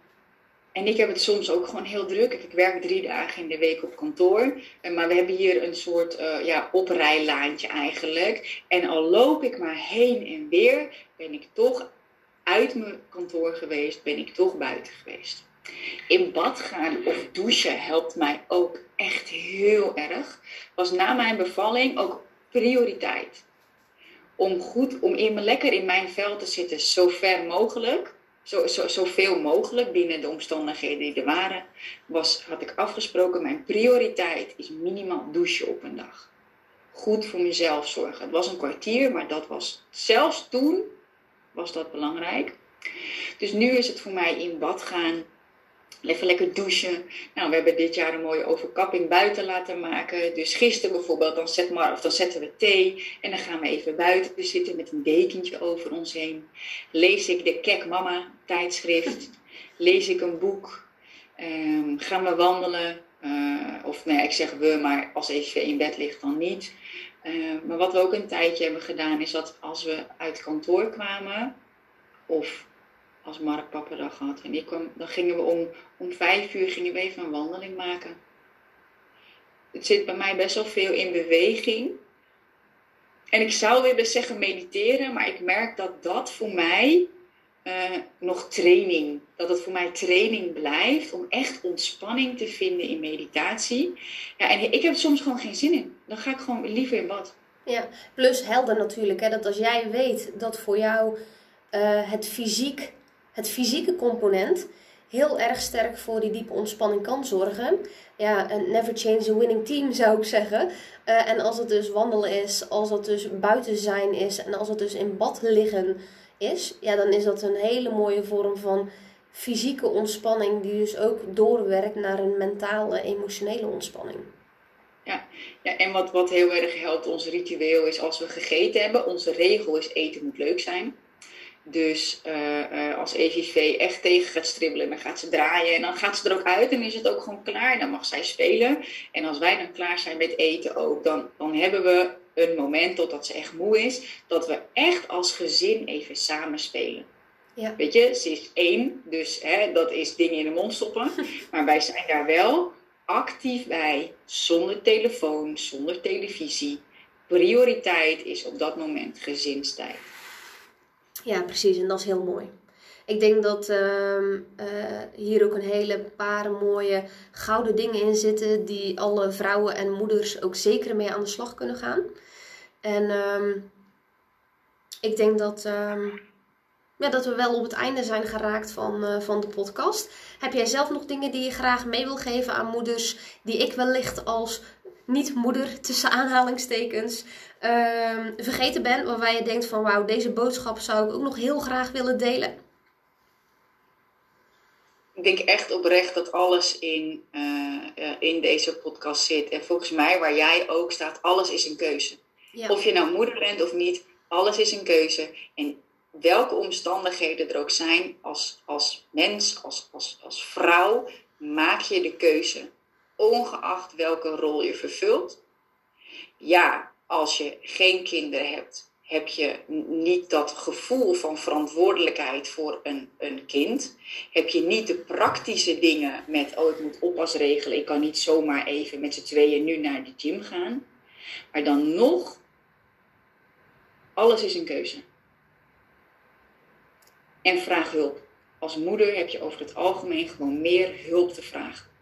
Speaker 2: en ik heb het soms ook gewoon heel druk. Ik werk drie dagen in de week op kantoor. Eh, maar we hebben hier een soort uh, ja, oprijlaantje eigenlijk. En al loop ik maar heen en weer, ben ik toch uit mijn kantoor geweest, ben ik toch buiten geweest. In bad gaan of douchen helpt mij ook echt heel erg. Was na mijn bevalling ook prioriteit. Om goed, om in, lekker in mijn vel te zitten, zo ver mogelijk zo, zo, zoveel mogelijk binnen de omstandigheden die er waren, was, had ik afgesproken, mijn prioriteit is minimaal douchen op een dag. Goed voor mezelf zorgen. Het was een kwartier, maar dat was, zelfs toen was dat belangrijk. Dus nu is het voor mij in bad gaan, Even lekker douchen. Nou, we hebben dit jaar een mooie overkapping buiten laten maken. Dus gisteren bijvoorbeeld, dan, zet dan zetten we thee. En dan gaan we even buiten zitten met een dekentje over ons heen. Lees ik de Kek Mama tijdschrift. Lees ik een boek. Um, gaan we wandelen. Uh, of nee, ik zeg we, maar als even in bed ligt dan niet. Uh, maar wat we ook een tijdje hebben gedaan, is dat als we uit kantoor kwamen, of als Mark pappendag had. En ik kwam, dan gingen we om, om vijf uur gingen we even een wandeling maken. Het zit bij mij best wel veel in beweging. En ik zou willen zeggen mediteren, maar ik merk dat dat voor mij uh, nog training, dat het voor mij training blijft om echt ontspanning te vinden in meditatie. Ja, en ik heb soms gewoon geen zin in. Dan ga ik gewoon liever in bad.
Speaker 1: Ja, plus helder natuurlijk, hè, dat als jij weet dat voor jou uh, het fysiek het fysieke component heel erg sterk voor die diepe ontspanning kan zorgen. Ja, een never change a winning team zou ik zeggen. Eh, en als het dus wandelen is, als het dus buiten zijn is en als het dus in bad liggen is, ja, dan is dat een hele mooie vorm van fysieke ontspanning, die dus ook doorwerkt naar een mentale, emotionele ontspanning.
Speaker 2: Ja, ja en wat, wat heel erg helpt, ons ritueel is als we gegeten hebben, onze regel is eten moet leuk zijn. Dus uh, uh, als EVV echt tegen gaat stribbelen, dan gaat ze draaien en dan gaat ze er ook uit en is het ook gewoon klaar. Dan mag zij spelen. En als wij dan klaar zijn met eten ook, dan, dan hebben we een moment totdat ze echt moe is, dat we echt als gezin even samen spelen. Ja. Weet je, ze is één, dus hè, dat is dingen in de mond stoppen. *laughs* Maar wij zijn daar wel actief bij, zonder telefoon, zonder televisie. Prioriteit is op dat moment gezinstijd.
Speaker 1: Ja, precies. En dat is heel mooi. Ik denk dat uh, hier ook een hele paar mooie gouden dingen in zitten die alle vrouwen en moeders ook zeker mee aan de slag kunnen gaan. En uh, ik denk dat, ehm, ja, dat we wel op het einde zijn geraakt van, uh, van de podcast. Heb jij zelf nog dingen die je graag mee wil geven aan moeders die ik wellicht als niet-moeder tussen aanhalingstekens uh, vergeten ben, waarbij je denkt van wauw, deze boodschap zou ik ook nog heel graag willen delen?
Speaker 2: Ik denk echt oprecht dat alles in, uh, in deze podcast zit. En volgens mij, waar jij ook staat, alles is een keuze. Of je nou moeder bent of niet, alles is een keuze. En welke omstandigheden er ook zijn, als, als mens, als, als, als vrouw, maak je de keuze ongeacht welke rol je vervult. Ja, als je geen kinderen hebt, heb je niet dat gevoel van verantwoordelijkheid voor een, een kind. Heb je niet de praktische dingen met, oh ik moet oppas regelen, ik kan niet zomaar even met z'n tweeën nu naar de gym gaan. Maar dan nog, alles is een keuze. En vraag hulp. Als moeder heb je over het algemeen gewoon meer hulp te vragen.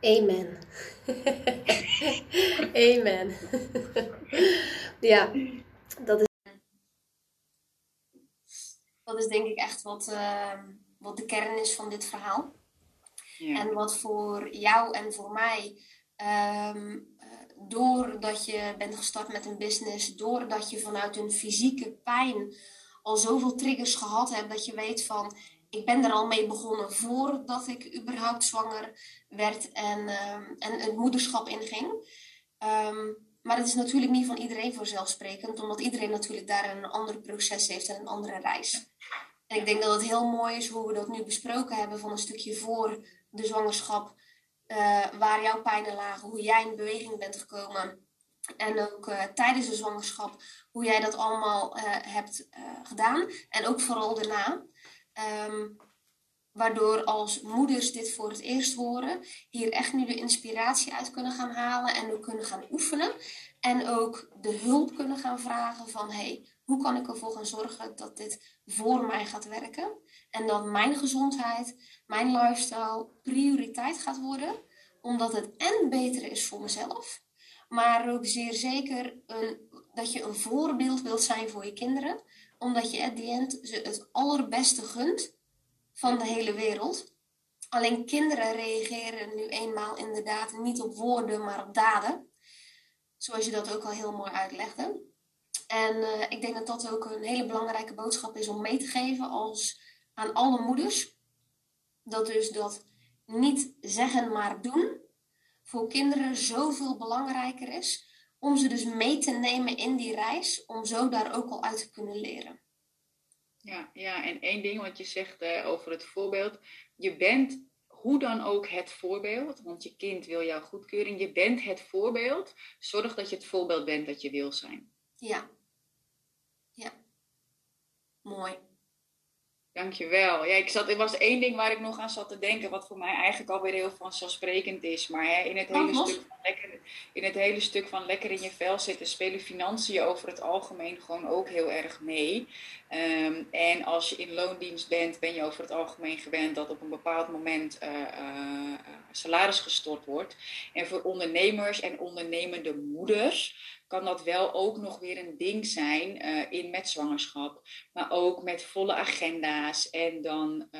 Speaker 1: Amen. *laughs* Amen. *laughs* ja, dat is, dat is denk ik echt wat, uh, wat de kern is van dit verhaal. Ja. En wat voor jou en voor mij, um, doordat je bent gestart met een business, doordat je vanuit een fysieke pijn al zoveel triggers gehad hebt, dat je weet van ik ben er al mee begonnen voordat ik überhaupt zwanger werd en, uh, en het moederschap inging. Um, maar het is natuurlijk niet van iedereen vanzelfsprekend, omdat iedereen natuurlijk daar een ander proces heeft en een andere reis. En ik denk dat het heel mooi is hoe we dat nu besproken hebben van een stukje voor de zwangerschap, uh, waar jouw pijnen lagen, hoe jij in beweging bent gekomen. En ook uh, tijdens de zwangerschap, hoe jij dat allemaal uh, hebt gedaan. En ook vooral daarna. Um, waardoor als moeders dit voor het eerst horen, hier echt nu de inspiratie uit kunnen gaan halen en ook kunnen gaan oefenen. En ook de hulp kunnen gaan vragen van hey, hoe kan ik ervoor gaan zorgen dat dit voor mij gaat werken? En dat mijn gezondheid, mijn lifestyle prioriteit gaat worden. Omdat het en beter is voor mezelf, maar ook zeer zeker dat je een voorbeeld wilt zijn voor je kinderen omdat je at the end ze het allerbeste gunt van de hele wereld. Alleen kinderen reageren nu eenmaal inderdaad niet op woorden, maar op daden. Zoals je dat ook al heel mooi uitlegde. En uh, ik denk dat dat ook een hele belangrijke boodschap is om mee te geven als, aan alle moeders. Dat dus dat niet zeggen, maar doen voor kinderen zoveel belangrijker is om ze dus mee te nemen in die reis, om zo daar ook al uit te kunnen leren.
Speaker 2: Ja, ja en één ding wat je zegt uh, over het voorbeeld. Je bent hoe dan ook het voorbeeld, want je kind wil jouw goedkeuring. Je bent het voorbeeld. Zorg dat je het voorbeeld bent dat je wil zijn.
Speaker 1: Ja. Ja. Mooi.
Speaker 2: Dankjewel. Ja, ik zat, er was één ding waar ik nog aan zat te denken, wat voor mij eigenlijk alweer heel vanzelfsprekend is. Maar hè, in, het hele stuk van lekker, in het hele stuk van lekker in je vel zitten, spelen financiën over het algemeen gewoon ook heel erg mee. Ehm, en als je in loondienst bent, ben je over het algemeen gewend dat op een bepaald moment uh, uh, salaris gestort wordt. En voor ondernemers en ondernemende moeders kan dat wel ook nog weer een ding zijn uh, in met zwangerschap. Maar ook met volle agenda's. En dan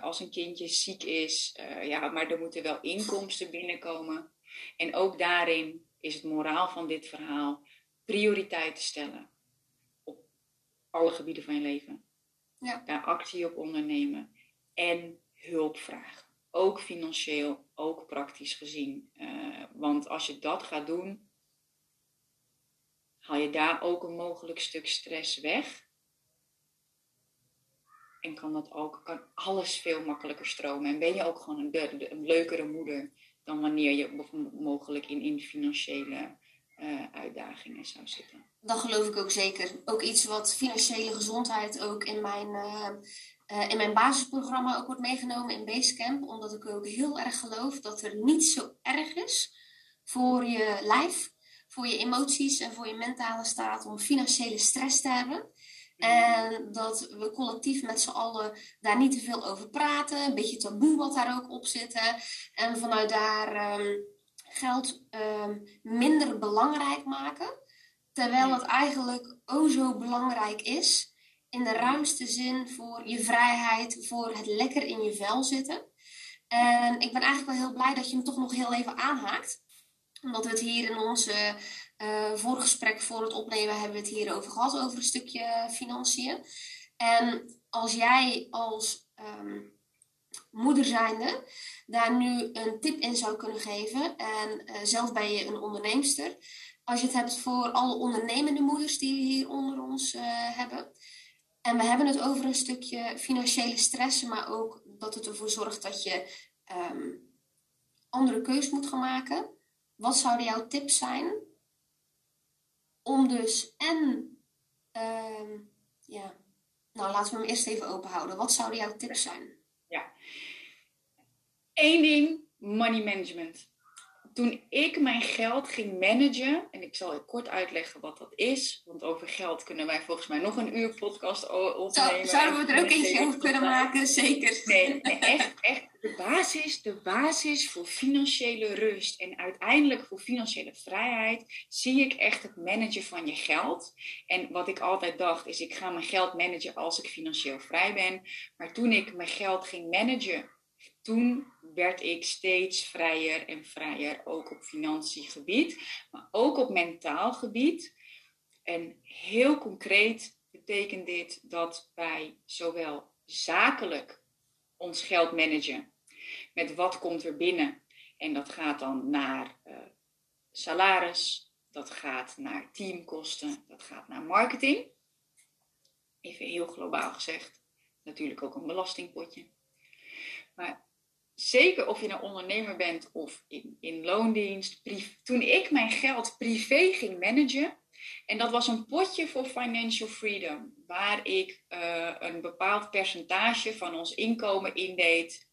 Speaker 2: als een kindje ziek is, ja, maar er moeten wel inkomsten binnenkomen. En ook daarin is het moraal van dit verhaal prioriteiten stellen alle gebieden van je leven. Ja. Daar actie op ondernemen en hulp vragen. Ook financieel, ook praktisch gezien. Want als je dat gaat doen, haal je daar ook een mogelijk stuk stress weg. En kan dat ook, kan alles veel makkelijker stromen. En ben je ook gewoon een, leukere moeder dan wanneer je mogelijk in, in financiële uh, uitdagingen zou zitten.
Speaker 1: Dat geloof ik ook zeker. Ook iets wat financiële gezondheid ook in mijn, uh, uh, in mijn basisprogramma ook wordt meegenomen in Basecamp. Omdat ik ook heel erg geloof dat er niet zo erg is voor je lijf, voor je emoties en voor je mentale staat om financiële stress te hebben. En dat we collectief met z'n allen daar niet te veel over praten. Een beetje taboe wat daar ook op zit. En vanuit daar um, geld um, minder belangrijk maken. Terwijl het eigenlijk o zo belangrijk is. In de ruimste zin voor je vrijheid, voor het lekker in je vel zitten. En ik ben eigenlijk wel heel blij dat je hem toch nog heel even aanhaakt. Omdat we het hier in onze uh, voorgesprek voor het opnemen hebben we het hier over gehad, over een stukje financiën. En als jij als um, moeder zijnde daar nu een tip in zou kunnen geven. En uh, zelf ben je een onderneemster. Als je het hebt voor alle ondernemende moeders die we hier onder ons uh, hebben. En we hebben het over een stukje financiële stress, maar ook dat het ervoor zorgt dat je um, andere keus moet gaan maken. Wat zouden jouw tips zijn om dus en, uh, ja, nou laten we hem eerst even open houden. Wat zouden jouw tips zijn?
Speaker 2: Ja. Eén ding, money management. Toen ik mijn geld ging managen, en ik zal kort uitleggen wat dat is, want over geld kunnen wij volgens mij nog een uur podcast opnemen.
Speaker 1: Zo, zouden we er ook eentje over kunnen maken, *laughs* zeker.
Speaker 2: Nee, nee, echt, echt de basis, de basis voor financiële rust en uiteindelijk voor financiële vrijheid, zie ik echt het managen van je geld. En wat ik altijd dacht is, ik ga mijn geld managen als ik financieel vrij ben. Maar toen ik mijn geld ging managen, toen werd ik steeds vrijer en vrijer, ook op gebied, maar ook op mentaal gebied. En heel concreet betekent dit dat wij zowel zakelijk ons geld managen, met wat komt er binnen. En dat gaat dan naar uh, salaris, dat gaat naar teamkosten, dat gaat naar marketing. Even heel globaal gezegd. Natuurlijk ook een belastingpotje. Maar zeker of je een ondernemer bent of in, in loondienst. Toen ik mijn geld privé ging managen, en dat was een potje voor financial freedom, waar ik uh, een bepaald percentage van ons inkomen indeed.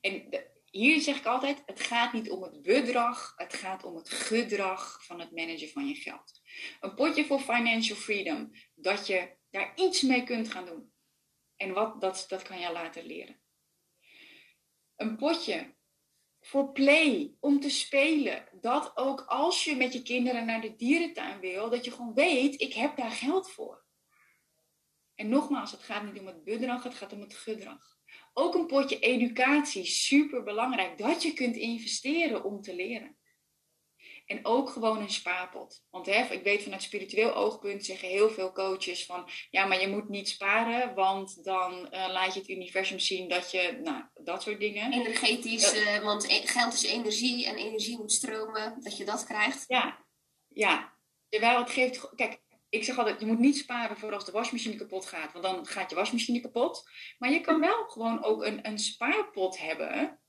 Speaker 2: En de, hier zeg ik altijd, het gaat niet om het bedrag, het gaat om het gedrag van het managen van je geld. Een potje voor financial freedom, dat je daar iets mee kunt gaan doen. En wat, dat, dat kan je later leren een potje voor play, om te spelen. Dat ook als je met je kinderen naar de dierentuin wil, dat je gewoon weet, ik heb daar geld voor. En nogmaals, het gaat niet om het bedrag, het gaat om het gedrag. Ook een potje educatie, super belangrijk, dat je kunt investeren om te leren. En ook gewoon een spaarpot. Want hè, ik weet vanuit spiritueel oogpunt zeggen heel veel coaches van... ja, maar je moet niet sparen, want dan uh, laat je het universum zien dat je... nou, dat soort dingen.
Speaker 1: Energetisch, uh, want e-, geld is energie en energie moet stromen, dat je dat krijgt.
Speaker 2: Ja, ja. Terwijl het geeft... Kijk, ik zeg altijd, je moet niet sparen voor als de wasmachine kapot gaat, want dan gaat je wasmachine kapot. Maar je kan wel gewoon ook een, een spaarpot hebben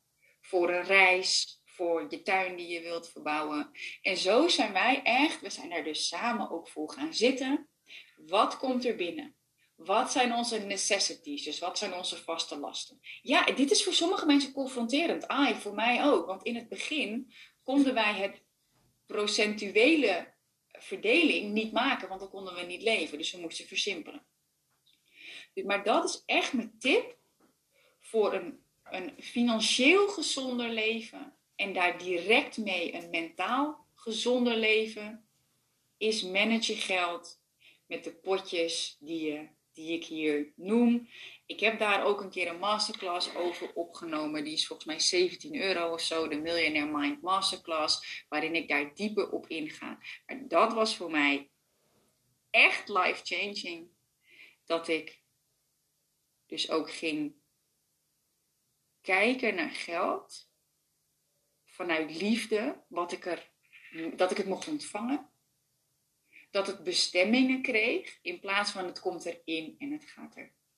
Speaker 2: voor een reis, voor je tuin die je wilt verbouwen. En zo zijn wij echt, we zijn daar dus samen ook voor gaan zitten. Wat komt er binnen? Wat zijn onze necessities? Dus wat zijn onze vaste lasten? Ja, dit is voor sommige mensen confronterend. Ah, voor mij ook. Want in het begin konden wij het procentuele verdeling niet maken, want dan konden we niet leven. Dus we moesten versimpelen. Maar dat is echt mijn tip voor een, een financieel gezonder leven en daar direct mee een mentaal gezonder leven, is manage je geld met de potjes die, je, die ik hier noem. Ik heb daar ook een keer een masterclass over opgenomen. Die is volgens mij 17 euro of zo, de Millionaire Mind Masterclass, waarin ik daar dieper op inga. Maar dat was voor mij echt life-changing. Dat ik dus ook ging kijken naar geld vanuit liefde, wat ik er, dat ik het mocht ontvangen. Dat het bestemmingen kreeg, in plaats van het komt erin en het gaat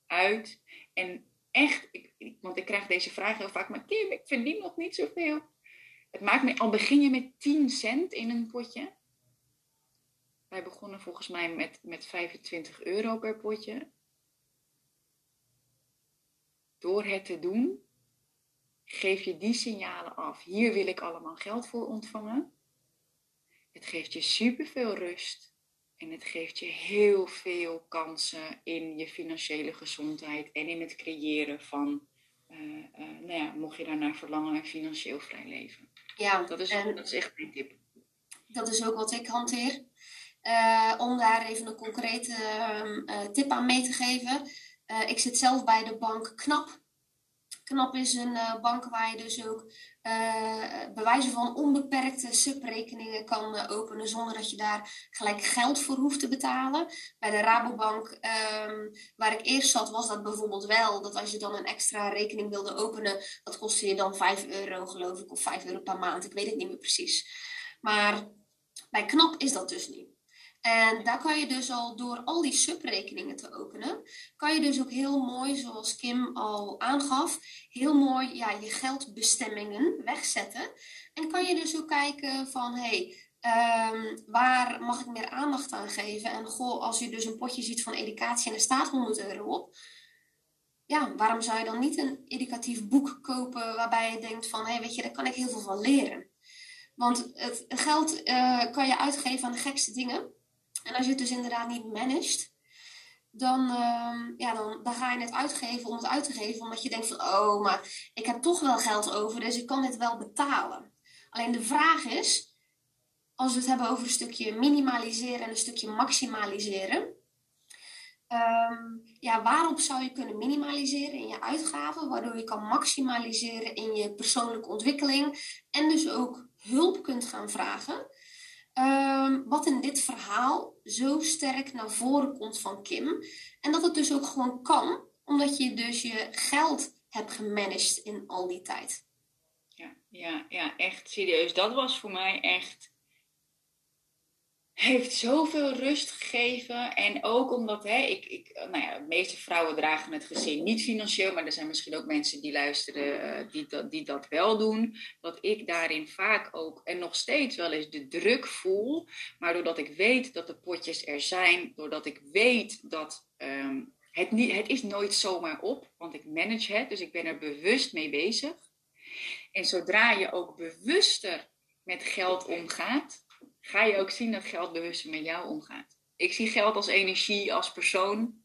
Speaker 2: eruit. En echt, ik, want ik krijg deze vraag heel vaak, maar Kim, ik verdien nog niet zoveel. Het maakt me, al begin je met 10 cent in een potje. Wij begonnen volgens mij met, met 25 euro per potje. Door het te doen, geef je die signalen af. Hier wil ik allemaal geld voor ontvangen. Het geeft je superveel rust. En het geeft je heel veel kansen in je financiële gezondheid en in het creëren van, uh, uh, nou ja, mocht je daarnaar verlangen, een financieel vrij leven. Ja, dat is, dat is echt mijn tip.
Speaker 1: Dat is ook wat ik hanteer. Uh, om daar even een concrete ehm, tip aan mee te geven. ik zit zelf bij de bank KNAP. Knap is een uh, bank waar je dus ook uh, bewijzen van onbeperkte subrekeningen kan uh, openen zonder dat je daar gelijk geld voor hoeft te betalen. Bij de Rabobank, um, waar ik eerst zat, was dat bijvoorbeeld wel. Dat als je dan een extra rekening wilde openen, dat kostte je dan 5 euro geloof ik, of 5 euro per maand. Ik weet het niet meer precies. Maar bij Knap is dat dus niet. En daar kan je dus al door al die subrekeningen te openen, kan je dus ook heel mooi, zoals Kim al aangaf, heel mooi ja, je geldbestemmingen wegzetten. En kan je dus ook kijken van, hey, um, waar mag ik meer aandacht aan geven? En goh, als je dus een potje ziet van educatie en er staat 100 euro op, ja, waarom zou je dan niet een educatief boek kopen waarbij je denkt van, hé, hey, weet je, daar kan ik heel veel van leren. Want het geld uh, kan je uitgeven aan de gekste dingen. En als je het dus inderdaad niet managt, dan, uh, ja, dan, dan ga je het uitgeven om het uit te geven. Omdat je denkt van, oh, maar ik heb toch wel geld over, dus ik kan dit wel betalen. Alleen de vraag is, als we het hebben over een stukje minimaliseren en een stukje maximaliseren. Um, ja, waarop zou je kunnen minimaliseren in je uitgaven, waardoor je kan maximaliseren in je persoonlijke ontwikkeling en dus ook hulp kunt gaan vragen Um, wat in dit verhaal zo sterk naar voren komt van Kim. En dat het dus ook gewoon kan, omdat je dus je geld hebt gemanaged in al die tijd.
Speaker 2: Ja, ja, ja, echt serieus. Dat was voor mij echt heeft zoveel rust gegeven. En ook omdat, hè, ik, ik, nou ja, de meeste vrouwen dragen het gezin niet financieel, maar er zijn misschien ook mensen die luisteren uh, die, dat, die dat wel doen. Dat ik daarin vaak ook en nog steeds wel eens de druk voel. Maar doordat ik weet dat de potjes er zijn, doordat ik weet dat um, het, niet, het is nooit zomaar op, want ik manage het, dus ik ben er bewust mee bezig. En zodra je ook bewuster met geld omgaat, ga je ook zien dat geld bewuster met jou omgaat. Ik zie geld als energie, als persoon.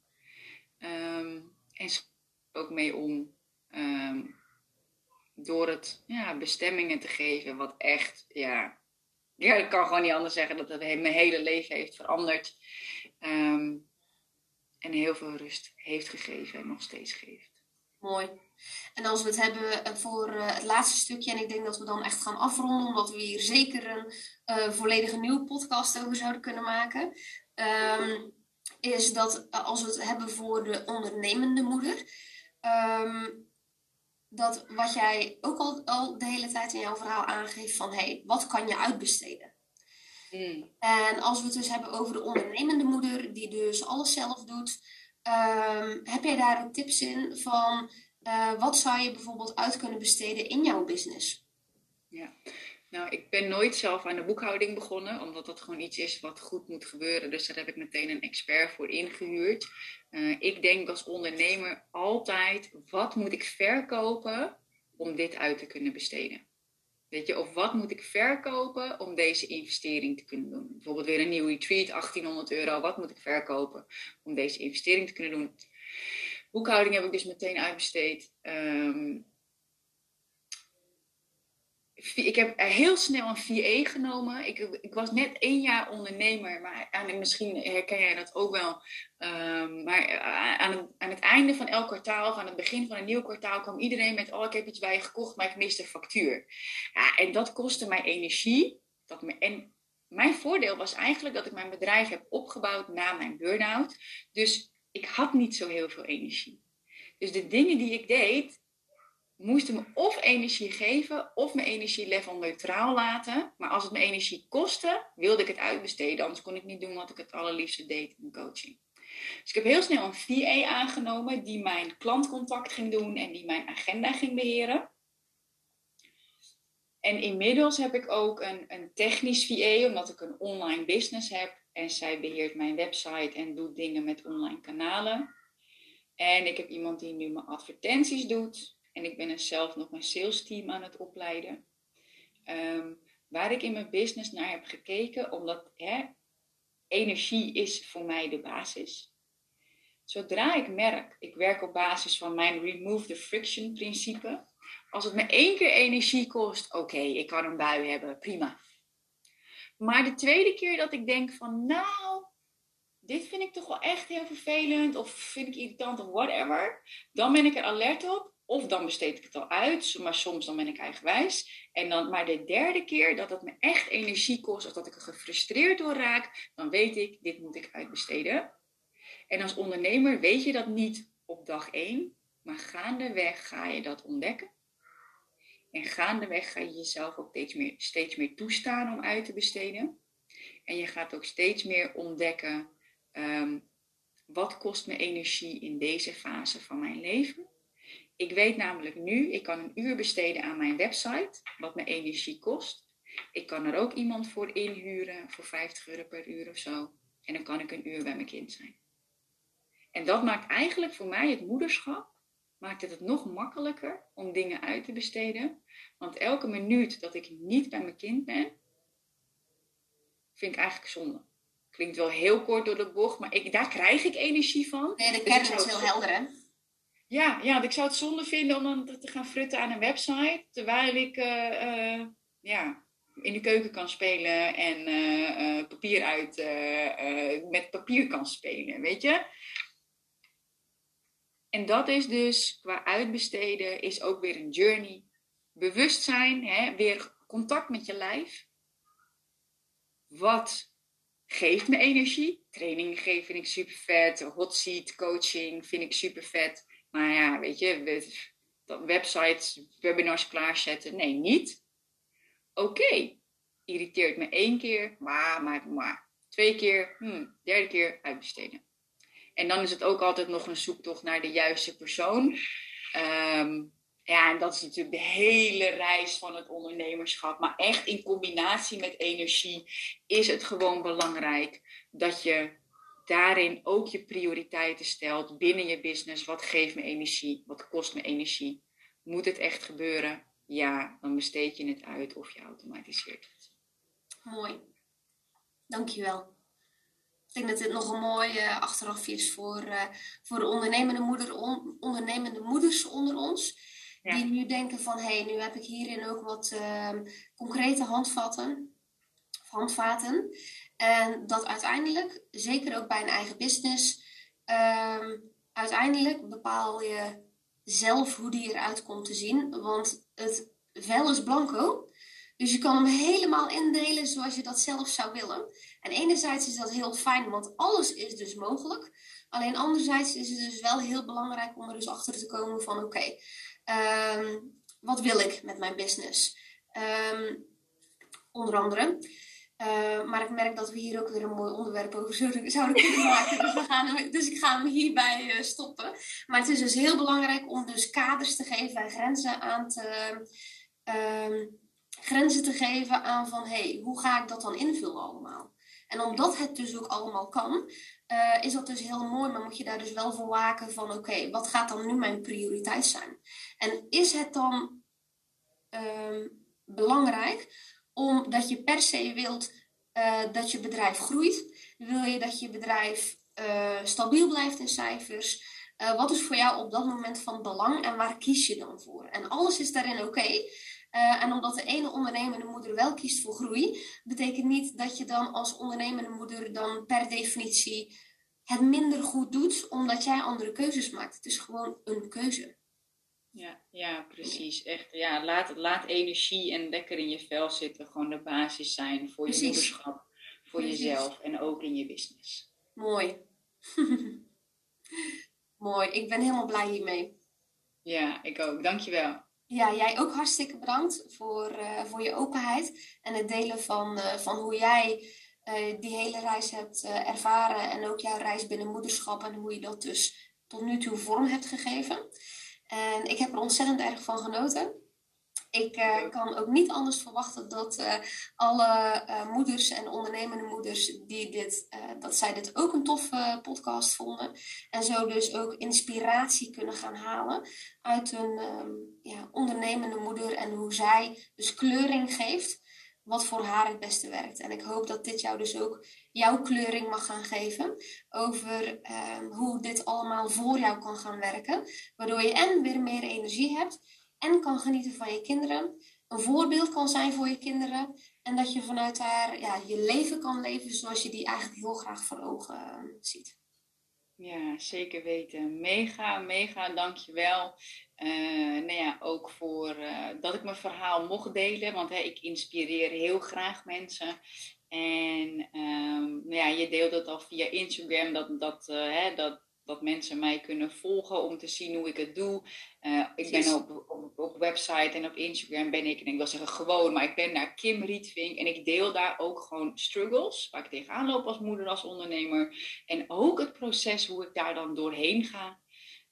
Speaker 2: Um, en ook mee om. Um, door het ja, bestemmingen te geven, wat echt, ja, ja, ik kan gewoon niet anders zeggen dat het mijn hele leven heeft veranderd. Um, en heel veel rust heeft gegeven en nog steeds geeft.
Speaker 1: Mooi. En als we het hebben eh, voor eh, het laatste stukje, en ik denk dat we dan echt gaan afronden, omdat we hier zeker een uh, volledige nieuwe podcast over zouden kunnen maken, um, is dat als we het hebben voor de ondernemende moeder, um, dat wat jij ook al, al de hele tijd in jouw verhaal aangeeft van, hé, hey, wat kan je uitbesteden? Mm. En als we het dus hebben over de ondernemende moeder, die dus alles zelf doet, um, heb jij daar ook tips in van uh, wat zou je bijvoorbeeld uit kunnen besteden in jouw business?
Speaker 2: Ja, nou, ik ben nooit zelf aan de boekhouding begonnen, omdat dat gewoon iets is wat goed moet gebeuren. Dus daar heb ik meteen een expert voor ingehuurd. Uh, ik denk als ondernemer altijd, wat moet ik verkopen om dit uit te kunnen besteden? Weet je, of wat moet ik verkopen om deze investering te kunnen doen? Bijvoorbeeld weer een nieuw retreat, 1800 euro. Wat moet ik verkopen om deze investering te kunnen doen? Boekhouding heb ik dus meteen uitbesteed. Ehm, ik heb heel snel een VA genomen. Ik, ik, was net één jaar ondernemer, maar misschien herken jij dat ook wel. Ehm, maar eh, aan het, aan het, einde van elk kwartaal, of aan het begin van een nieuw kwartaal, kwam iedereen met: Oh, ik heb iets bij je gekocht, maar ik mis de factuur. Ja, en dat kostte mij energie. Dat en mijn voordeel was eigenlijk dat ik mijn bedrijf heb opgebouwd na mijn burn-out. Dus ik had niet zo heel veel energie. Dus de dingen die ik deed, moesten me of energie geven of mijn energielevel neutraal laten. Maar als het me energie kostte, wilde ik het uitbesteden. Anders kon ik niet doen wat ik het allerliefste deed in coaching. Dus ik heb heel snel een VA aangenomen die mijn klantcontact ging doen en die mijn agenda ging beheren. En inmiddels heb ik ook een, een technisch VA, omdat ik een online business heb. En zij beheert mijn website en doet dingen met online kanalen. En ik heb iemand die nu mijn advertenties doet. En ik ben zelf nog mijn sales team aan het opleiden. Um, waar ik in mijn business naar heb gekeken, omdat hè, energie is voor mij de basis. Zodra ik merk, ik werk op basis van mijn remove the friction principe. Als het me één keer energie kost, oké, ik kan een bui hebben, prima. Maar de tweede keer dat ik denk van, nou, dit vind ik toch wel echt heel vervelend, of vind ik irritant, of whatever, dan ben ik er alert op of dan besteed ik het al uit, maar soms dan ben ik eigenwijs. En dan, maar de derde keer dat het me echt energie kost of dat ik er gefrustreerd door raak, dan weet ik, dit moet ik uitbesteden. En als ondernemer weet je dat niet op dag één, maar gaandeweg ga je dat ontdekken. En gaandeweg ga je jezelf ook steeds meer, steeds meer toestaan om uit te besteden. En je gaat ook steeds meer ontdekken, ehm, wat kost me energie in deze fase van mijn leven? Ik weet namelijk nu, ik kan een uur besteden aan mijn website, wat me energie kost. Ik kan er ook iemand voor inhuren voor 50 euro per uur of zo. En dan kan ik een uur bij mijn kind zijn. En dat maakt eigenlijk voor mij het moederschap, maakt het het nog makkelijker om dingen uit te besteden. Want elke minuut dat ik niet bij mijn kind ben, vind ik eigenlijk zonde. Klinkt wel heel kort door de bocht, maar ik, daar krijg ik energie van.
Speaker 1: Nee, de kern dus is heel helder, hè?
Speaker 2: Ja, ja, ik zou het zonde vinden om dan te gaan frutten aan een website. Terwijl ik uh, uh, ja, in de keuken kan spelen en uh, papier uit, met papier kan spelen, weet je. En dat is dus qua uitbesteden is ook weer een journey. Bewustzijn, hè, weer contact met je lijf. Wat geeft me energie? Training geven vind ik super vet. Hot seat coaching vind ik super vet. Maar ja, weet je, websites, webinars klaarzetten. Nee, niet. Oké, irriteert me één keer, maar, maar, maar. Twee keer, hmm, derde keer uitbesteden. En dan is het ook altijd nog een zoektocht naar de juiste persoon. Ehm, ja, en dat is natuurlijk de hele reis van het ondernemerschap. Maar echt in combinatie met energie is het gewoon belangrijk dat je daarin ook je prioriteiten stelt binnen je business. Wat geeft me energie? Wat kost me energie? Moet het echt gebeuren? Ja, dan besteed je het uit of je automatiseert het.
Speaker 1: Mooi. Dankjewel. Ik denk dat dit nog een mooi uh, achteraf is voor, uh, voor de ondernemende, moeder, ondernemende moeders onder ons. Die nu denken van, hé, hey, nu heb ik hierin ook wat uh, concrete handvatten. handvaten. En dat uiteindelijk, zeker ook bij een eigen business, um, uiteindelijk bepaal je zelf hoe die eruit komt te zien. Want het vel is blanco. Dus je kan hem helemaal indelen zoals je dat zelf zou willen. En enerzijds is dat heel fijn, want alles is dus mogelijk. Alleen anderzijds is het dus wel heel belangrijk om er dus achter te komen van oké, okay, um, ehm, wat wil ik met mijn business? Um, onder andere. Uh, maar ik merk dat we hier ook weer een mooi onderwerp over zouden kunnen *laughs* maken. Dus, we gaan dus ik ga hem hierbij uh, stoppen. Maar het is dus heel belangrijk om dus kaders te geven en grenzen aan te... Uh, grenzen te geven aan van, hey, hoe ga ik dat dan invullen allemaal? En omdat het dus ook allemaal kan, uh, is dat dus heel mooi. Maar moet je daar dus wel voor waken van, oké, wat gaat dan nu mijn prioriteit zijn? En is het dan ehm, belangrijk, omdat je per se wilt uh, dat je bedrijf groeit. Wil je dat je bedrijf uh, stabiel blijft in cijfers? Wat is voor jou op dat moment van belang en waar kies je dan voor? En alles is daarin oké. Uh, en omdat de ene ondernemende moeder wel kiest voor groei, betekent niet dat je dan als ondernemende moeder dan per definitie het minder goed doet, omdat jij andere keuzes maakt. Het is gewoon een keuze.
Speaker 2: Ja, ja precies. Echt, ja, laat, laat energie en lekker in je vel zitten gewoon de basis zijn voor je moederschap, voor jezelf en ook in je business.
Speaker 1: Mooi. *laughs* Mooi. Ik ben helemaal blij hiermee.
Speaker 2: Ja, ik ook. Dankjewel.
Speaker 1: Ja, jij ook hartstikke bedankt voor, uh, voor je openheid en het delen van, uh, van hoe jij uh, die hele reis hebt ervaren en ook jouw reis binnen moederschap en hoe je dat dus tot nu toe vorm hebt gegeven. En ik heb er ontzettend erg van genoten. Ik uh, kan ook niet anders verwachten dat uh, alle uh, moeders en ondernemende moeders die dit, dat zij dit ook een toffe podcast vonden. En zo dus ook inspiratie kunnen gaan halen uit een um, ja, ondernemende moeder en hoe zij dus kleuring geeft wat voor haar het beste werkt. En ik hoop dat dit jou dus ook jouw kleuring mag gaan geven over um, hoe dit allemaal voor jou kan gaan werken. Waardoor je en weer meer energie hebt en kan genieten van je kinderen. Een voorbeeld kan zijn voor je kinderen. En dat je vanuit daar ja, je leven kan leven zoals je die eigenlijk heel graag voor ogen uh, ziet.
Speaker 2: Ja, zeker weten. Mega, mega dankjewel. Uh, nou ja, ook voor uh, dat ik mijn verhaal mocht delen. Want hè, ik inspireer heel graag mensen. En um, nou ja, je deelt het al via Instagram. Dat, dat, hè, dat, dat mensen mij kunnen volgen om te zien hoe ik het doe. Uh, ik ben op, op, op, website en op Instagram ben ik, en ik wil zeggen gewoon, maar ik ben naar Kim Rietvink en ik deel daar ook gewoon struggles, waar ik tegenaan loop als moeder, als ondernemer. En ook het proces hoe ik daar dan doorheen ga.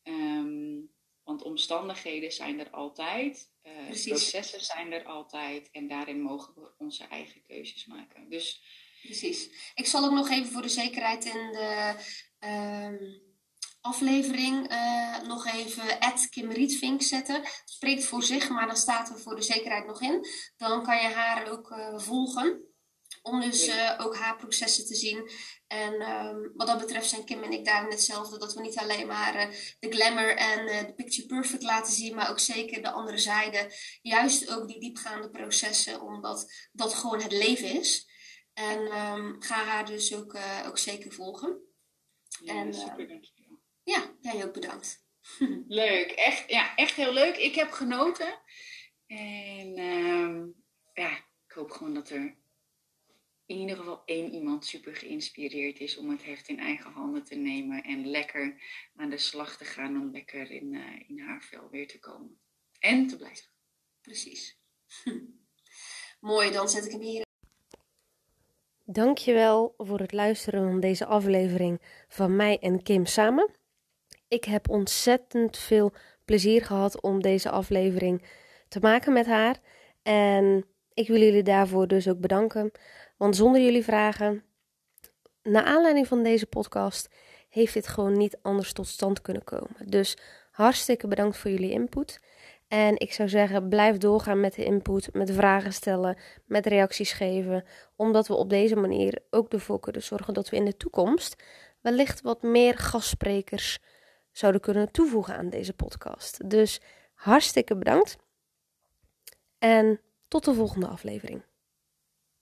Speaker 2: Um, want omstandigheden zijn er altijd, uh, processen zijn er altijd en daarin mogen we onze eigen keuzes maken. Dus,
Speaker 1: Precies. Ik zal ook nog even voor de zekerheid in de... Um aflevering uh, nog even at Kim Rietvink zetten. Spreekt voor zich, maar dan staat er voor de zekerheid nog in. Dan kan je haar ook uh, volgen. Om dus uh, ook haar processen te zien. En um, wat dat betreft zijn Kim en ik daarin hetzelfde. Dat we niet alleen maar de glamour en de picture perfect laten zien. Maar ook zeker de andere zijde. Juist ook die diepgaande processen. Omdat dat gewoon het leven is. En um, ga haar dus ook, ook zeker volgen.
Speaker 2: Ja, en,
Speaker 1: ja, jij ook bedankt. *laughs*
Speaker 2: Leuk, echt, ja, echt heel leuk. Ik heb genoten. En uh, ja, ik hoop gewoon dat er in ieder geval één iemand super geïnspireerd is om het heft in eigen handen te nemen en lekker aan de slag te gaan om lekker in, uh, in haar vel weer te komen. En te blijven.
Speaker 1: Precies. *laughs* Mooi, dan zet ik hem hier.
Speaker 3: Dankjewel voor het luisteren van deze aflevering van mij en Kim samen. Ik heb ontzettend veel plezier gehad om deze aflevering te maken met haar. En ik wil jullie daarvoor dus ook bedanken. Want zonder jullie vragen, naar aanleiding van deze podcast, heeft dit gewoon niet anders tot stand kunnen komen. Dus hartstikke bedankt voor jullie input. En ik zou zeggen, blijf doorgaan met de input, met vragen stellen, met reacties geven. Omdat we op deze manier ook ervoor kunnen zorgen dat we in de toekomst wellicht wat meer gastsprekers zouden kunnen toevoegen aan deze podcast. Dus hartstikke bedankt en tot de volgende aflevering.